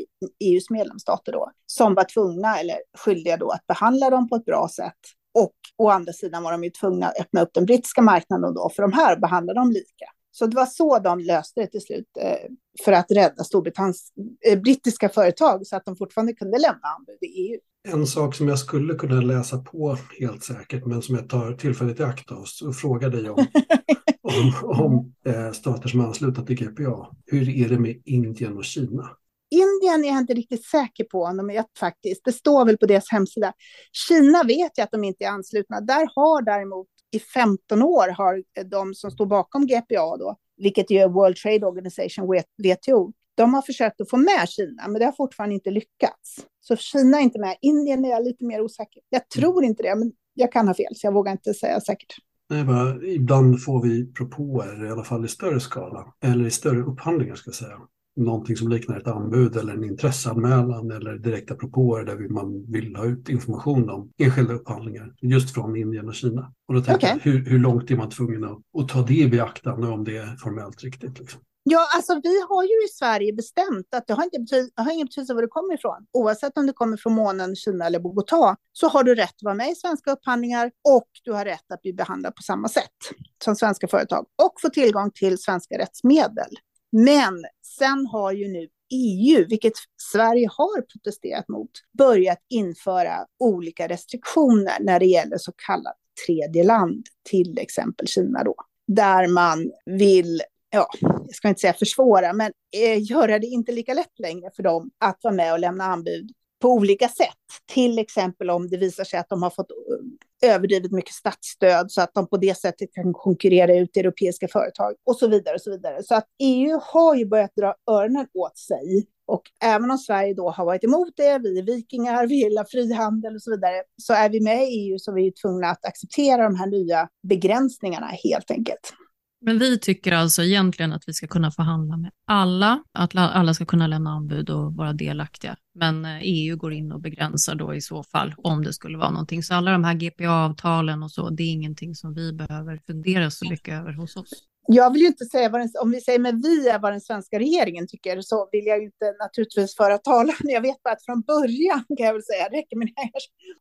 EUs medlemsstater då, som var tvungna eller skyldiga då att behandla dem på ett bra sätt. Och å andra sidan var de ju tvungna att öppna upp den brittiska marknaden då för de här och behandla dem lika. Så det var så de löste det till slut eh, för att rädda Storbritanniens eh, brittiska företag så att de fortfarande kunde lämna anbud i EU. En sak som jag skulle kunna läsa på helt säkert, men som jag tar tillfället i akt och frågar dig om, om, om eh, stater som är anslutna till GPA. Hur är det med Indien och Kina? Indien är jag inte riktigt säker på om de är faktiskt. Det står väl på deras hemsida. Kina vet jag att de inte är anslutna. Där har däremot i 15 år har de som står bakom GPA då, vilket är World Trade Organization, WTO, de har försökt att få med Kina, men det har fortfarande inte lyckats. Så Kina är inte med. Indien är jag lite mer osäker. Jag tror inte det, men jag kan ha fel, så jag vågar inte säga säkert. Nej, bara, ibland får vi propåer, i alla fall i större skala, eller i större upphandlingar ska jag säga, någonting som liknar ett anbud eller en intresseanmälan eller direkta propåer där man vill ha ut information om enskilda upphandlingar just från Indien och Kina. Och då tänker okay. jag, hur, hur, långt är man tvungen att, att ta det i beaktande om det är formellt riktigt? Liksom? Ja, alltså vi har ju i Sverige bestämt att det har, inte betyd, har ingen betydelse var det kommer ifrån. Oavsett om det kommer från månen, Kina eller Bogotá så har du rätt att vara med i svenska upphandlingar och du har rätt att bli behandlad på samma sätt som svenska företag och få tillgång till svenska rättsmedel. Men sen har ju nu EU, vilket Sverige har protesterat mot, börjat införa olika restriktioner när det gäller så kallat tredje land, till exempel Kina då, där man vill ja, jag ska inte säga försvåra, men eh, göra det inte lika lätt längre för dem att vara med och lämna anbud på olika sätt. Till exempel om det visar sig att de har fått eh, överdrivet mycket statsstöd så att de på det sättet kan konkurrera ut europeiska företag och så vidare. och Så vidare. Så att EU har ju börjat dra öronen åt sig. Och även om Sverige då har varit emot det, vi är vikingar, vi gillar frihandel och så vidare, så är vi med i EU så vi är tvungna att acceptera de här nya begränsningarna helt enkelt. Men vi tycker alltså egentligen att vi ska kunna förhandla med alla, att alla ska kunna lämna anbud och vara delaktiga. Men eh, EU går in och begränsar då i så fall om det skulle vara någonting. Så alla de här GPA-avtalen och så, det är ingenting som vi behöver fundera så mycket över hos oss. Jag vill ju inte säga vad den, om vi säger med vi är vad den svenska regeringen tycker, så vill jag ju inte naturligtvis föra talan. Jag vet bara att från början kan jag väl säga, räcker med det här,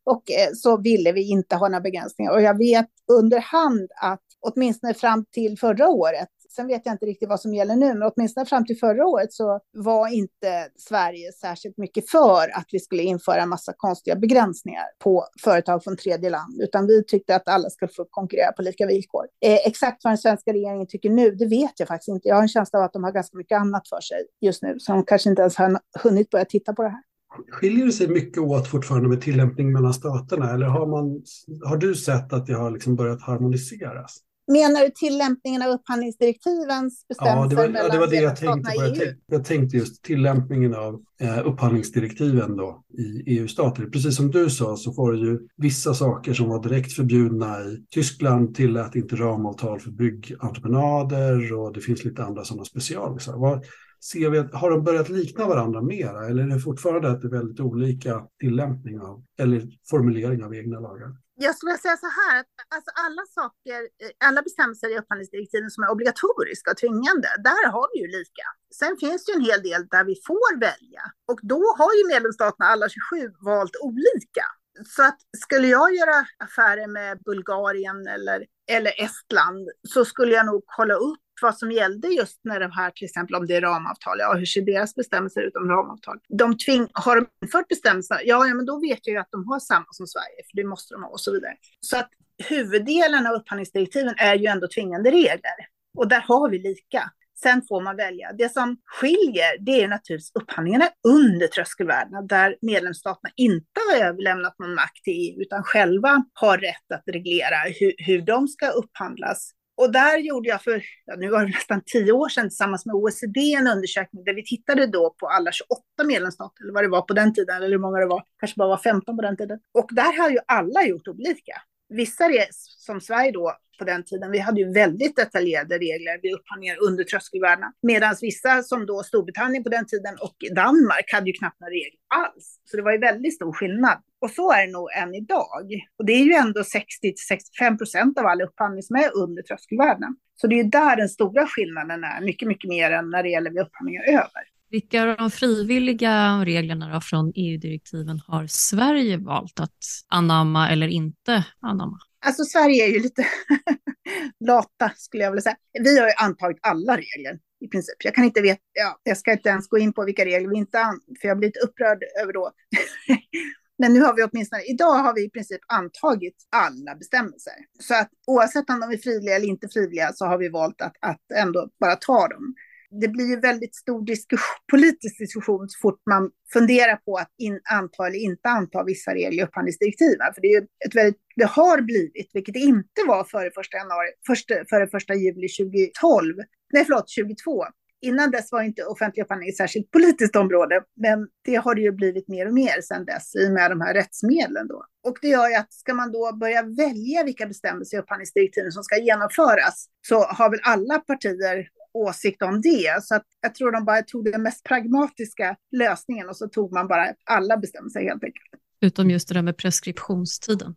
och eh, så ville vi inte ha några begränsningar. Och jag vet under hand att åtminstone fram till förra året, sen vet jag inte riktigt vad som gäller nu, men åtminstone fram till förra året så var inte Sverige särskilt mycket för att vi skulle införa en massa konstiga begränsningar på företag från tredje land, utan vi tyckte att alla skulle få konkurrera på lika villkor. Eh, exakt vad den svenska regeringen tycker nu, det vet jag faktiskt inte. Jag har en känsla av att de har ganska mycket annat för sig just nu, så de kanske inte ens har hunnit börja titta på det här. Skiljer det sig mycket åt fortfarande med tillämpning mellan staterna eller har, man, har du sett att det har liksom börjat harmoniseras? Menar du tillämpningen av upphandlingsdirektivens bestämmelser ja, det var, det var det jag tänkte på. Jag tänkte, jag tänkte just tillämpningen av eh, upphandlingsdirektiven då i EU-stater. Precis som du sa så var det ju vissa saker som var direkt förbjudna i Tyskland tillät inte ramavtal för byggentreprenader och det finns lite andra sådana specialer. Vad, ser vi har de börjat likna varandra mera eller är det fortfarande att det är väldigt olika tillämpning av eller formulering av egna lagar? Jag skulle säga så här, att alltså alla saker, eh, alla bestämmelser i upphandlingsdirektiven som är obligatoriska och tvingande, där har vi ju lika. Sen finns det ju en hel del där vi får välja och då har ju medlemsstaterna alla 27 valt olika. Så att skulle jag göra affärer med Bulgarien eller, eller Estland så skulle jag nog kolla upp vad som gällde just när det här, till exempel om det är ramavtal, ja hur ser deras bestämmelser ut om ramavtal? De tving, har de infört bestämmelser, ja, ja men då vet jag ju att de har samma som Sverige, för det måste de ha och så vidare. Så att huvuddelen av upphandlingsdirektiven är ju ändå tvingande regler och där har vi lika. Sen får man välja. Det som skiljer, det är naturligtvis upphandlingarna under tröskelvärdena, där medlemsstaterna inte har överlämnat någon makt till EU, utan själva har rätt att reglera hur, hur de ska upphandlas och där gjorde jag för, ja, nu var det nästan tio år sedan, tillsammans med OECD en undersökning där vi tittade då på alla 28 medlemsstater, eller vad det var på den tiden, eller hur många det var, kanske bara var 15 på den tiden. Och där har ju alla gjort olika vissa som Sverige då på den tiden, vi hade ju väldigt detaljerade regler vid upphandlingar under tröskelvärdena. Medan vissa som då Storbritannien på den tiden och Danmark hade ju knappt några regler alls. Så det var ju väldigt stor skillnad. Och så är det nog än idag. Och det är ju ändå 60-65 procent av all upphandling som är under tröskelvärdena. Så det är ju där den stora skillnaden är, mycket, mycket mer än när det gäller vid upphandlingar över. Vilka av de frivilliga reglerna från EU-direktiven har Sverige valt att anamma eller inte anamma? Alltså Sverige är ju lite lata skulle jag vilja säga. Vi har ju antagit alla regler i princip. Jag kan inte veta, ja, jag ska inte ens gå in på vilka regler vi inte an, för jag blir lite upprörd över då. Men nu har vi åtminstone, idag har vi i princip antagit alla bestämmelser. Så att oavsett om de är frivilliga eller inte frivilliga så har vi valt att, att ändå bara ta dem det blir ju väldigt stor diskussion, politisk diskussion så fort man funderar på att in, anta eller inte anta vissa regler i upphandlingsdirektiven. För det, är ett väldigt, det har blivit, vilket det inte var före första januari, först, före första juli 2012, nej förlåt 2022. Innan dess var inte offentlig upphandling ett särskilt politiskt område, men det har det ju blivit mer och mer sedan dess i och med de här rättsmedlen då. Och det gör ju att ska man då börja välja vilka bestämmelser i upphandlingsdirektiven som ska genomföras så har väl alla partier åsikt om det. Så att jag tror de bara tog den mest pragmatiska lösningen och så tog man bara alla bestämmelser helt enkelt. Utom just det där med preskriptionstiden.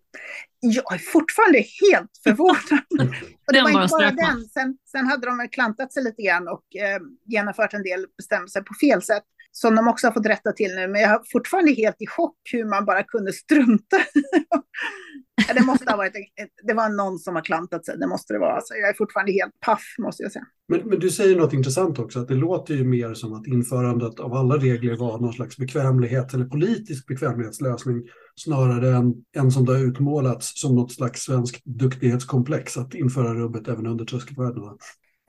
Jag är fortfarande helt förvånad. och det var inte bara den. Sen, sen hade de väl klantat sig lite grann och eh, genomfört en del bestämmelser på fel sätt som de också har fått rätta till nu. Men jag är fortfarande helt i chock hur man bara kunde strunta det måste ha varit, det var någon som har klantat sig, det måste det vara. Så jag är fortfarande helt paff, måste jag säga. Men, men, du säger något intressant också, att det låter ju mer som att införandet av alla regler var någon slags bekvämlighet eller politisk bekvämlighetslösning snarare än en som det har utmålats som något slags svensk duktighetskomplex att införa rubbet även under tröskelvärdena.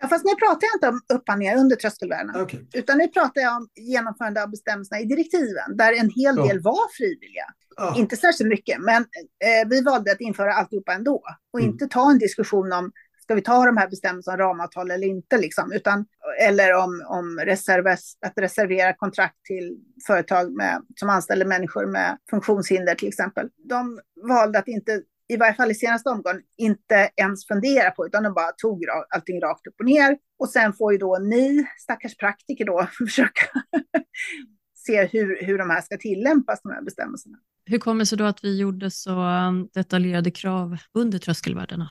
Ja, fast nu pratar jag inte om upphandlingar under tröskelvärdena, okay. utan nu pratar jag om genomförande av bestämmelserna i direktiven, där en hel del ja. var frivilliga. Ja. Inte särskilt mycket, men eh, vi valde att införa alltihopa ändå och mm. inte ta en diskussion om ska vi ta de här bestämmelserna om ramavtal eller inte, liksom, utan, eller om, om reserves, att reservera kontrakt till företag med, som anställer människor med funktionshinder till exempel. De valde att inte i varje fall i senaste omgången, inte ens fundera på, utan de bara tog allting rakt upp och ner. Och sen får ju då ni, stackars praktiker då, försöka se hur, hur de här ska tillämpas, de här bestämmelserna. Hur kommer det sig då att vi gjorde så um, detaljerade krav under tröskelvärdena?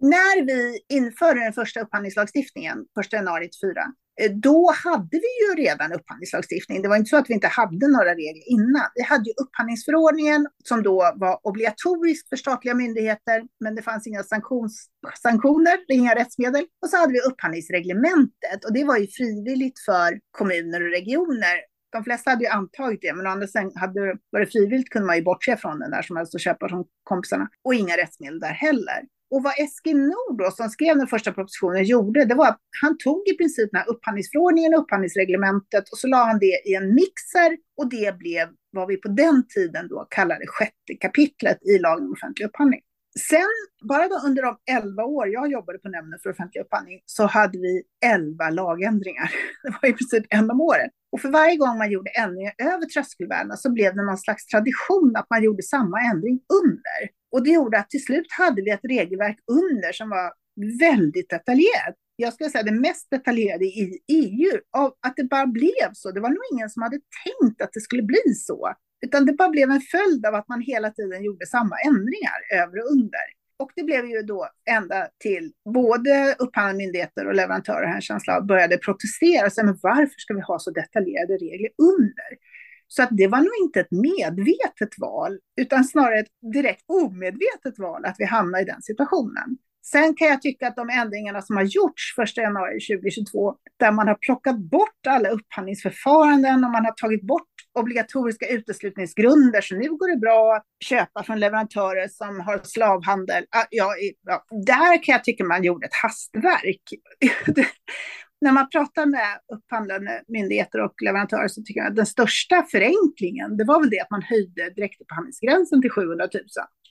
När vi införde den första upphandlingslagstiftningen, 1 januari 2004, Eh, Eh, då hade vi ju redan upphandlingslagstiftning. Det var inte så att vi inte hade några regler innan. Vi hade ju upphandlingsförordningen som då var obligatorisk för statliga myndigheter, men det fanns inga sanktions, sanktioner, inga rättsmedel. Och så hade vi upphandlingsreglementet och det var ju frivilligt för kommuner och regioner. De flesta hade ju antagit det, men å andra sidan hade var det frivilligt kunde man ju bortse från den där som helst och köpa från kompisarna. Och inga rättsmedel där heller. Och vad Eskil Nord då, som skrev den första propositionen gjorde, det var att han tog i princip den här upphandlingsförordningen, och upphandlingsreglementet och så la han det i en mixer och det blev vad vi på den tiden då kallade sjätte kapitlet i lagen om offentlig upphandling. Sen, bara då under de elva år jag jobbade på Nämnden för offentlig upphandling, så hade vi elva lagändringar. Det var i princip en om året. Och för varje gång man gjorde ändringar över tröskelvärdena så blev det någon slags tradition att man gjorde samma ändring under. Och det gjorde att till slut hade vi ett regelverk under som var väldigt detaljerat. Jag skulle säga det mest detaljerade i EU, av att det bara blev så. Det var nog ingen som hade tänkt att det skulle bli så, utan det bara blev en följd av att man hela tiden gjorde samma ändringar över och under. Och det blev ju då ända till både upphandlande myndigheter och leverantörer, här känsla av, började protestera. Så, men varför ska vi ha så detaljerade regler under? Så att det var nog inte ett medvetet val, utan snarare ett direkt omedvetet val att vi hamnade i den situationen. Sen kan jag tycka att de ändringarna som har gjorts 1 januari 2022, där man har plockat bort alla upphandlingsförfaranden och man har tagit bort obligatoriska uteslutningsgrunder, så nu går det bra att köpa från leverantörer som har slavhandel. Ja, ja, där kan jag tycka man gjorde ett hastverk. när man pratar med upphandlande myndigheter och leverantörer så tycker jag att den största förenklingen, det var väl det att man höjde direktupphandlingsgränsen till 700 000.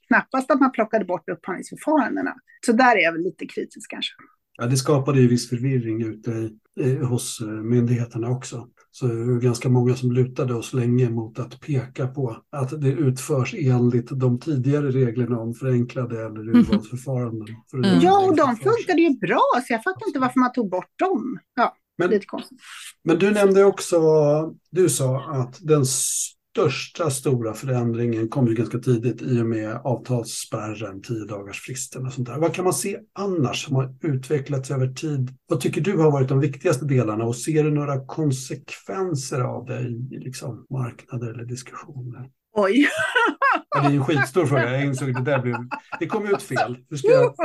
Knappast att man plockade bort upphandlingsförfarandena. Så där är jag väl lite kritisk kanske. Ja, det skapade ju viss förvirring ute i, hos eh, myndigheterna också så är det ganska många som lutade oss länge mot att peka på att det utförs enligt de tidigare reglerna om förenklade eller urvalsförfaranden. Mm. Ja, och de funkade ju bra, så jag fattar inte varför man tog bort dem. Ja, men, lite konstigt. Men du nämnde också, du sa att den största stora förändringen kom ju ganska tidigt i och med avtalsspärren, tio dagars fristen och sånt där. Vad kan man se annars som har utvecklats över tid? Vad tycker du har varit de viktigaste delarna och ser du några konsekvenser av det i liksom, marknader eller diskussioner? Oj! Ja, det är en skitstor fråga. Jag insåg det där blev... Det kom ut fel. Hur ska jag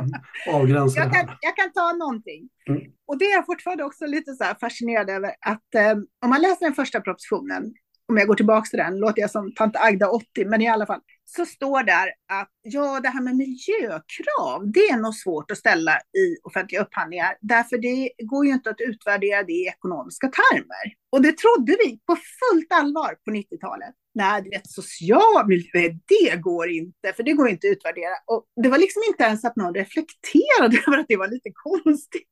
avgränsa jag det här? kan, jag kan ta någonting. Mm. Och det är jag fortfarande också lite så fascinerad över att eh, om man läser den första propositionen om jag går tillbaka till den, låter jag som tant Agda 80, men i alla fall, så står där att ja, det här med miljökrav, det är nog svårt att ställa i offentliga upphandlingar, därför det går ju inte att utvärdera det i ekonomiska termer. Och det trodde vi på fullt allvar på 90-talet. Nej, det är social miljö, det går inte, för det går inte att utvärdera. Och det var liksom inte ens att någon reflekterade över att det var lite konstigt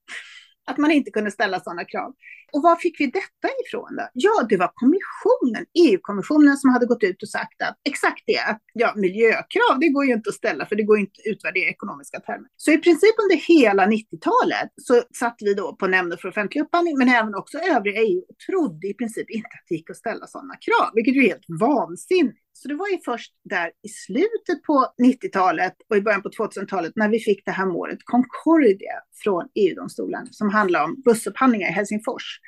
att man inte kunde ställa sådana krav. Och var fick vi detta ifrån då? Ja, det var kommissionen, EU-kommissionen som hade gått ut och sagt att exakt det, att ja, miljökrav, det går ju inte att ställa för det går inte att utvärdera ekonomiska termer. Så i princip under hela 90-talet så satt vi då på nämnden för offentlig upphandling, men även också övriga EU och trodde i princip inte att det gick att ställa sådana krav, vilket är helt vansinnigt. Så det var ju först där i slutet på 90-talet och i början på 2000-talet när vi fick det här målet Concordia från EU-domstolen som handlar om bussupphandlingar i Helsingfors.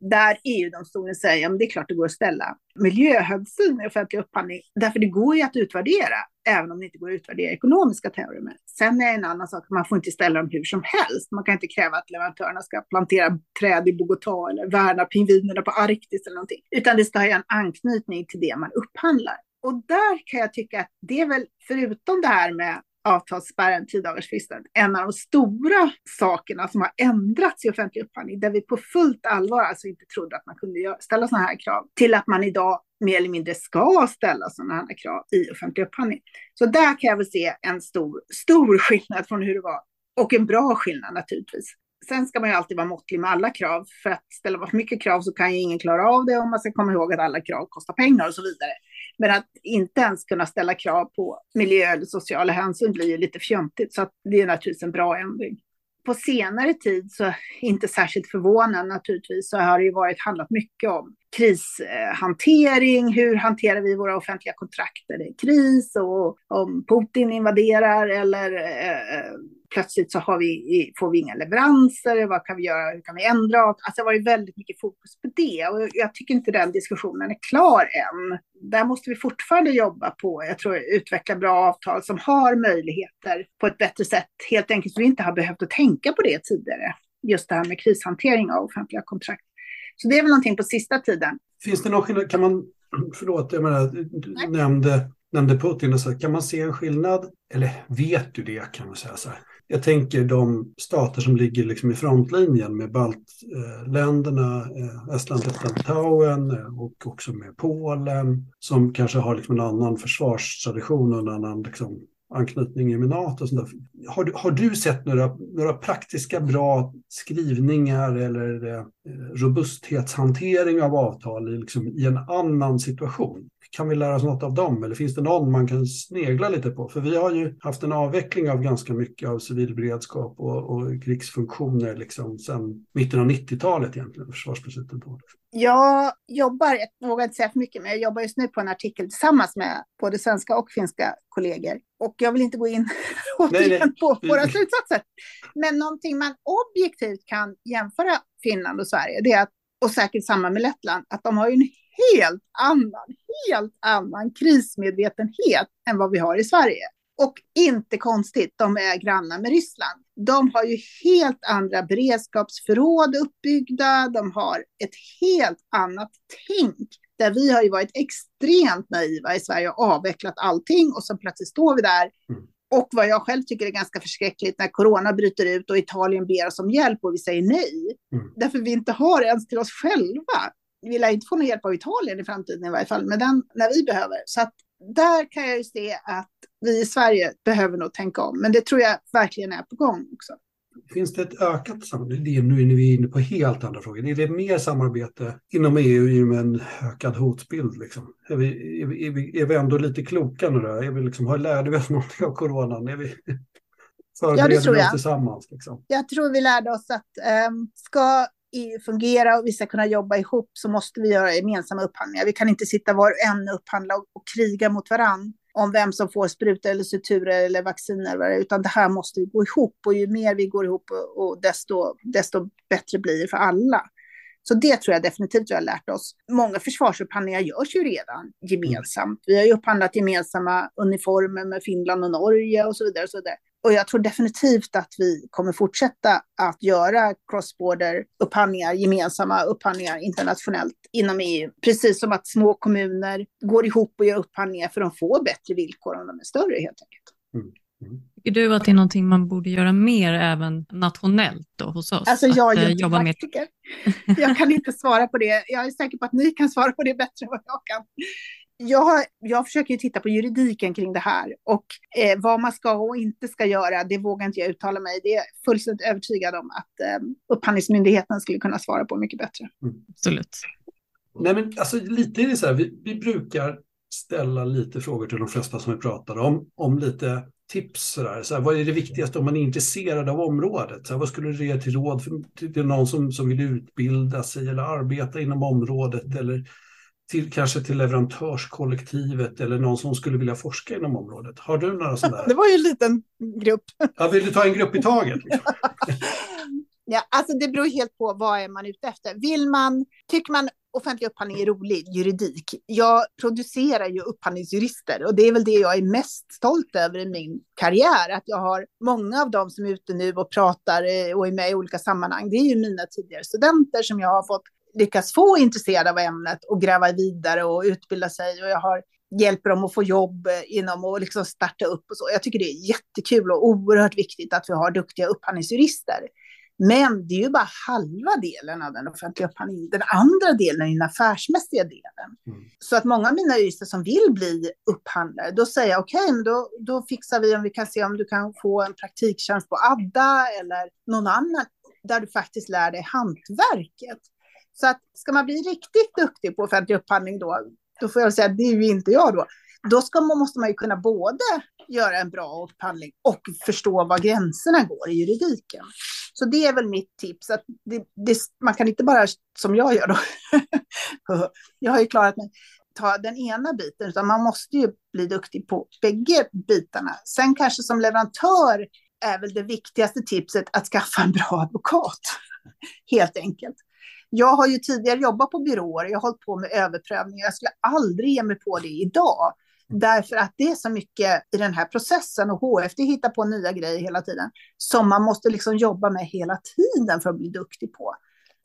Där EU-domstolen säger att det är klart det går att ställa miljöhänsyn i offentlig upphandling. Därför det går ju att utvärdera, även om det inte går att utvärdera ekonomiska teorier. Sen är det en annan sak, man får inte ställa dem hur som helst. Man kan inte kräva att leverantörerna ska plantera träd i Bogotá eller värna pingvinerna på Arktis eller någonting. Utan det ska ha en anknytning till det man upphandlar. Och där kan jag tycka att det är väl, förutom det här med avtalsspärren, tiodagarsfristen, en av de stora sakerna som har ändrats i offentlig upphandling, där vi på fullt allvar alltså inte trodde att man kunde ställa sådana här krav, till att man idag mer eller mindre ska ställa sådana här krav i offentlig upphandling. Så där kan jag väl se en stor, stor skillnad från hur det var, och en bra skillnad naturligtvis. Sen ska man ju alltid vara måttlig med alla krav, för att ställa för mycket krav så kan ju ingen klara av det, och man ska komma ihåg att alla krav kostar pengar och så vidare. Men att inte ens kunna ställa krav på miljö eller sociala hänsyn blir ju lite fjöntigt, så det är naturligtvis en bra ändring. På senare tid, så inte särskilt förvånande naturligtvis, så har det ju varit, handlat mycket om krishantering, hur hanterar vi våra offentliga kontrakt när det är kris? Och om Putin invaderar eller eh, eh plötsligt så har vi, får vi inga leveranser, vad kan vi göra, hur kan vi ändra? Alltså det har varit väldigt mycket fokus på det och jag tycker inte den diskussionen är klar än. Där måste vi fortfarande jobba på, jag tror, utveckla bra avtal som har möjligheter på ett bättre sätt, helt enkelt för vi inte har behövt att tänka på det tidigare. Just det här med krishantering av offentliga kontrakt. Så det är väl någonting på sista tiden. Finns det någon skillnad, kan man, förlåt, jag menar, du Nej. nämnde nämnde Putin och så kan man se en skillnad? Eller vet du det kan man säga så här. Jag tänker de stater som ligger liksom i frontlinjen med baltländerna, eh, Estland, Lettland, Litauen eh, och också med Polen som kanske har liksom en annan försvarstradition och en annan liksom anknytning med NATO. Och sånt har, du, har du sett några, några praktiska bra skrivningar eller eh, robusthetshantering av avtal i, liksom, i en annan situation? Kan vi lära oss något av dem eller finns det någon man kan snegla lite på? För vi har ju haft en avveckling av ganska mycket av civil beredskap och, och krigsfunktioner liksom sedan mitten av 90-talet egentligen, försvarsbeslutet då. Jag jobbar, jag vågar inte säga för mycket, men jag jobbar just nu på en artikel tillsammans med både svenska och finska kollegor. Och jag vill inte gå in återigen på våra slutsatser. Men någonting man objektivt kan jämföra Finland och Sverige, det är att, och säkert samma med Lettland, att de har ju en helt annan, helt annan krismedvetenhet än vad vi har i Sverige. Och inte konstigt, de är grannar med Ryssland. De har ju helt andra beredskapsförråd uppbyggda, de har ett helt annat tänk. Där vi har ju varit extremt naiva i Sverige och avvecklat allting och så plötsligt står vi där. Mm. Och vad jag själv tycker är ganska förskräckligt när corona bryter ut och Italien ber oss om hjälp och vi säger nej. Mm. Därför vi inte har ens till oss själva vi lär inte få någon hjälp av Italien i framtiden i varje fall, men den när vi behöver. Så att där kan jag ju se att vi i Sverige behöver nog tänka om, men det tror jag verkligen är på gång också. finns det ett ökat samarbete? Nu är vi inne på helt andra frågor. Är det mer samarbete inom EU i och med en ökad hotbild? Liksom? Är, vi, är, vi, är, vi, vi ändå lite kloka nu då? Är vi liksom, har, lärde vi oss någonting av coronan? Är vi, ja, det tror jag. tillsammans? Liksom? Jag tror vi lärde oss att um, ska fungera och vi ska kunna jobba ihop så måste vi göra gemensamma upphandlingar. Vi kan inte sitta var och en upphandla och, och kriga mot varandra om vem som får sprutor eller suturer eller vacciner, utan det här måste vi gå ihop och ju mer vi går ihop och, och desto, desto bättre blir det för alla. Så det tror jag definitivt vi har lärt oss. Många försvarsupphandlingar görs ju redan gemensamt. Vi har ju upphandlat gemensamma uniformer med Finland och Norge och så vidare. Och så vidare. Och jag tror definitivt att vi kommer fortsätta att göra cross-border upphandlingar, gemensamma upphandlingar internationellt inom EU. Precis som att små kommuner går ihop och gör upphandlingar för att få bättre villkor om de är större helt enkelt. Mm. Mm. Tycker du att det är någonting man borde göra mer även nationellt då hos oss? Alltså jag är ju inte praktiker. Jag kan inte svara på det. Jag är säker på att ni kan svara på det bättre än vad jag kan jag, jag försöker ju titta på juridiken kring det här och eh, vad man ska och inte ska göra, det vågar inte jag uttala mig. Det är fullständigt övertygad om att eh, Upphandlingsmyndigheten skulle kunna svara på mycket bättre. Mm. Absolut. Nej, men alltså lite är det så här, vi, vi brukar ställa lite frågor till de flesta som vi pratar om, om lite tips. Så där. Så här, vad är det viktigaste om man är intresserad av området? Så här, vad skulle du ge till råd för, till, till någon som, som vill utbilda sig eller arbeta inom området eller till, kanske till leverantörskollektivet eller någon som skulle vilja forska inom området. Har du några sådana? Det var ju en liten grupp. Ja, vill du ta en grupp i taget? Liksom? ja, alltså det beror helt på vad är man ute efter. Vill man, tycker man offentlig upphandling är rolig, juridik. Jag producerar ju upphandlingsjurister och det är väl det jag är mest stolt över i min karriär. Att jag har många av dem som är ute nu och pratar eh, och är med i olika sammanhang. Det är ju mina tidigare studenter som jag har fått lyckas få intresserade av ämnet och gräva vidare och utbilda sig. Och jag har hjälper dem att få jobb eh, inom och liksom starta upp och så. Jag tycker det är jättekul och oerhört viktigt att vi har duktiga upphandlingsjurister. Men det är ju bara halva delen av den offentliga upphandlingen. Den andra delen är den affärsmässiga delen. Mm. Så att många av mina jurister som vill bli upphandlare, då säger jag okej, okay, då, då fixar vi om vi kan se om du kan få en praktiktjänst på Adda eller någon annan där du faktiskt lär dig hantverket. Så att ska man bli riktigt duktig på offentlig upphandling då, då får jag säga att det är ju inte jag då. Då ska man, måste man ju kunna både göra en bra upphandling och förstå var gränserna går i juridiken. Så det är väl mitt tips. Att det, det, man kan inte bara, som jag gör då, jag har ju klarat mig, ta den ena biten, utan man måste ju bli duktig på bägge bitarna. Sen kanske som leverantör är väl det viktigaste tipset att skaffa en bra advokat, helt enkelt. Jag har ju tidigare jobbat på byråer, jag har hållit på med överprövningar. Jag skulle aldrig ge mig på det idag. Därför att det är så mycket i den här processen och HFD hittar på nya grejer hela tiden som man måste liksom jobba med hela tiden för att bli duktig på.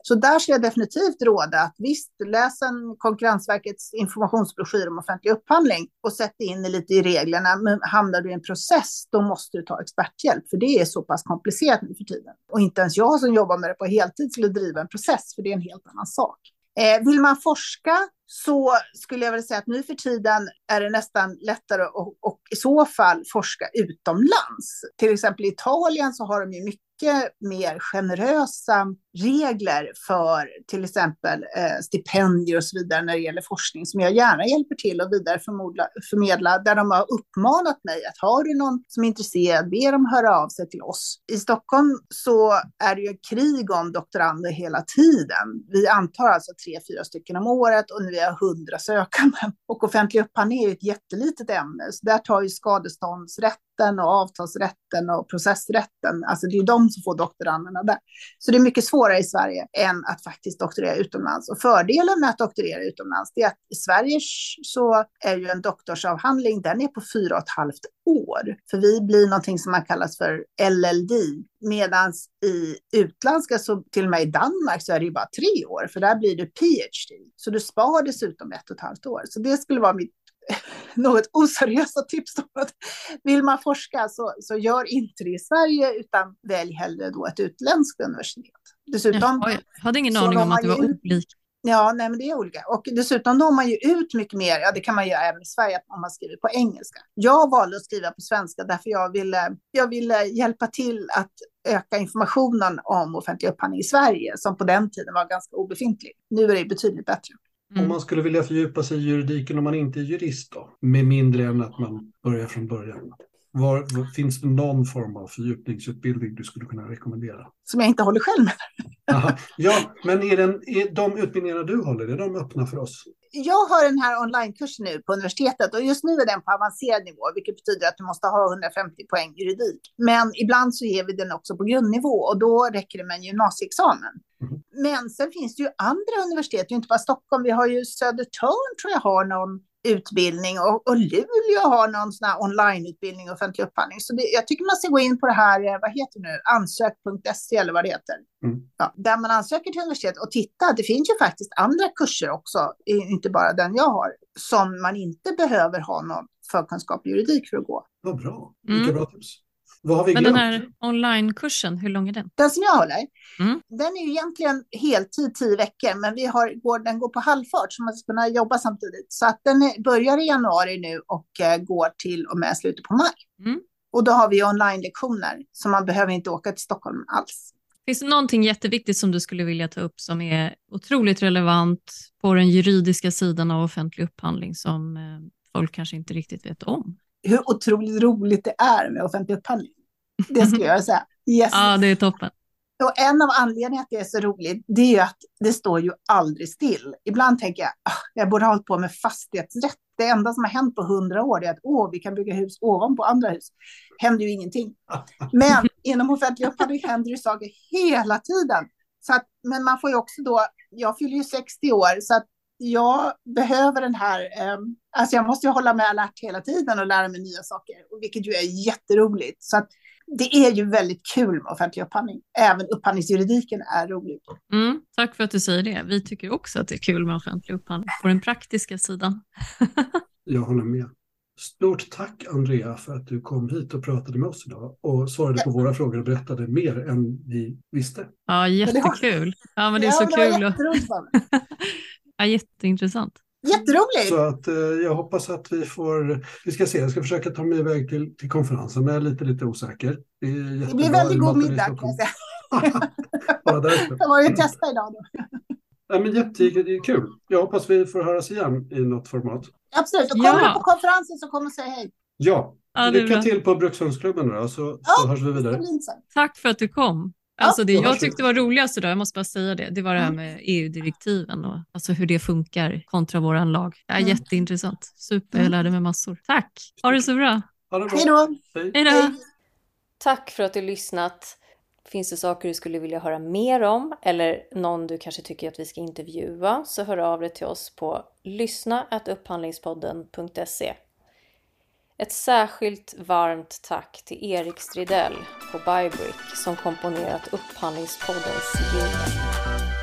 Så där skulle jag definitivt råda att visst, läs en Konkurrensverkets informationsbroschyr om offentlig upphandling och sätt in det lite i reglerna. Men hamnar du i en process, då måste du ta experthjälp, för det är så pass komplicerat nu för tiden. Och inte ens jag som jobbar med det på heltid skulle driva en process, för det är en helt annan sak. Eh, vill man forska så skulle jag väl säga att nu för tiden är det nästan lättare att och i så fall forska utomlands. Till exempel i Italien så har de ju mycket mer generösa regler för till exempel eh, stipendier och så vidare när det gäller forskning som jag gärna hjälper till att vidareförmedla där de har uppmanat mig att har du någon som är intresserad, be dem höra av sig till oss. I Stockholm så är det ju krig om doktorander hela tiden. Vi antar alltså tre, fyra stycken om året och nu vi hundra sökande. Och offentlig upphandling är ju ett jättelitet ämne, så där tar ju skadeståndsrätt rätten och avtalsrätten och processrätten. Alltså det är de som får doktoranderna där. Så det är mycket svårare i Sverige än att faktiskt doktorera utomlands. Och fördelen med att doktorera utomlands är att i Sverige så är ju en doktorsavhandling, den är på fyra och ett halvt år. För vi blir någonting som man kallas för LLD. Medan i utländska, så till och med i Danmark, så är det ju bara tre år, för där blir du PhD. Så du spar dessutom ett och ett halvt år. Så det skulle vara mitt något oseriösa tips. Då. Vill man forska så, så gör inte det i Sverige utan välj hellre då ett utländskt universitet. Dessutom, jag hade ingen aning om att det var olika. Ja, nej, men det är olika. Och dessutom når man ju ut mycket mer, ja det kan man göra även i Sverige, om man skriver på engelska. Jag valde att skriva på svenska därför jag ville, jag ville hjälpa till att öka informationen om offentlig upphandling i Sverige, som på den tiden var ganska obefintlig. Nu är det betydligt bättre. Mm. Om man skulle vilja fördjupa sig i juridiken om man inte är jurist då, med mindre än att man börjar från början. Var, finns det någon form av fördjupningsutbildning du skulle kunna rekommendera? Som jag inte håller själv med. Aha. Ja, men är, den, är de utbildningarna du håller, är de öppna för oss? Jag har den här onlinekursen nu på universitetet och just nu är den på avancerad nivå, vilket betyder att du måste ha 150 poäng juridik. Men ibland så ger vi den också på grundnivå och då räcker det med en gymnasieexamen. Mm. Men sen finns det ju andra universitet, inte bara Stockholm. Vi har ju Södertörn tror jag har någon utbildning och, och Luleå har någon sån här onlineutbildning och offentlig upphandling. Så det, jag tycker man ska gå in på det här, eh, vad heter det nu, ansök.se eller vad det heter. Mm. Ja, där man ansöker till universitet och titta, det finns ju faktiskt andra kurser också, inte bara den jag har, som man inte behöver ha någon förkunskap i juridik för att gå. Vad bra, vilka mm. bra tips. Vad har vi Men glömt? den här onlinekursen, hur lång är den? Den som jag håller, mm. den är ju egentligen heltid, tio veckor, men vi har, går, den går på halvfart så man ska kunna jobba samtidigt. Så att den är, börjar i januari nu och eh, går till och med slutet på maj. Mm. Och då har vi online-lektioner, så man behöver inte åka till Stockholm alls. Finns det någonting jätteviktigt som du skulle vilja ta upp som är otroligt relevant på den juridiska sidan av offentlig upphandling som eh, folk kanske inte riktigt vet om? Hur otroligt roligt det är med offentlig upphandling. Det skulle jag säga. Yes. Ja, det är toppen. Och en av anledningarna att det är så roligt, det är ju att det står ju aldrig still. Ibland tänker jag, ah, jag borde ha hållit på med fastighetsrätt. Det enda som har hänt på hundra år är att åh, vi kan bygga hus ovanpå andra hus. händer ju ingenting. Men inom offentlig upphandling händer det saker hela tiden. Så att, men man får ju också då, jag fyller ju 60 år, så att jag behöver den här, eh, alltså jag måste ju hålla mig alert hela tiden och lära mig nya saker, vilket ju är jätteroligt. Så att det är ju väldigt kul med offentlig upphandling. Även upphandlingsjuridiken är rolig. Mm, tack för att du säger det. Vi tycker också att det är kul med offentlig upphandling på den praktiska sidan. jag håller med. Stort tack Andrea för att du kom hit och pratade med oss idag och svarade ja. på våra frågor och berättade mer än vi visste. Ja, jättekul. Ja, men det är så kul. Ja, jätteintressant. Jätteroligt! Så att eh, jag hoppas att vi får, vi ska se, jag ska försöka ta mig iväg till, till konferensen, men jag är lite, lite osäker. Det, det blir väldigt god middag kan jag säga. Bara därför. Jag var ju testa idag då. Ja, men jättekul. Jag hoppas vi får höras igen i något format. Absolut, och kommer ja. du på konferensen så kom och säg hej. Ja, ja lycka till på Brukshundsklubben då, så, ja, så hörs vi vidare. Tack för att du kom. Alltså det jag tyckte var roligast idag, jag måste bara säga det, det var det här mm. med EU-direktiven och alltså hur det funkar kontra vår lag. Det är mm. jätteintressant. Super, jag mm. lärde mig massor. Tack, ha det så bra. Ha det bra. Hej då. Hej då. Tack för att du lyssnat. Finns det saker du skulle vilja höra mer om eller någon du kanske tycker att vi ska intervjua så hör av dig till oss på lyssna.upphandlingspodden.se ett särskilt varmt tack till Erik Stridell på Bybrick som komponerat Upphandlingspoddens jingel.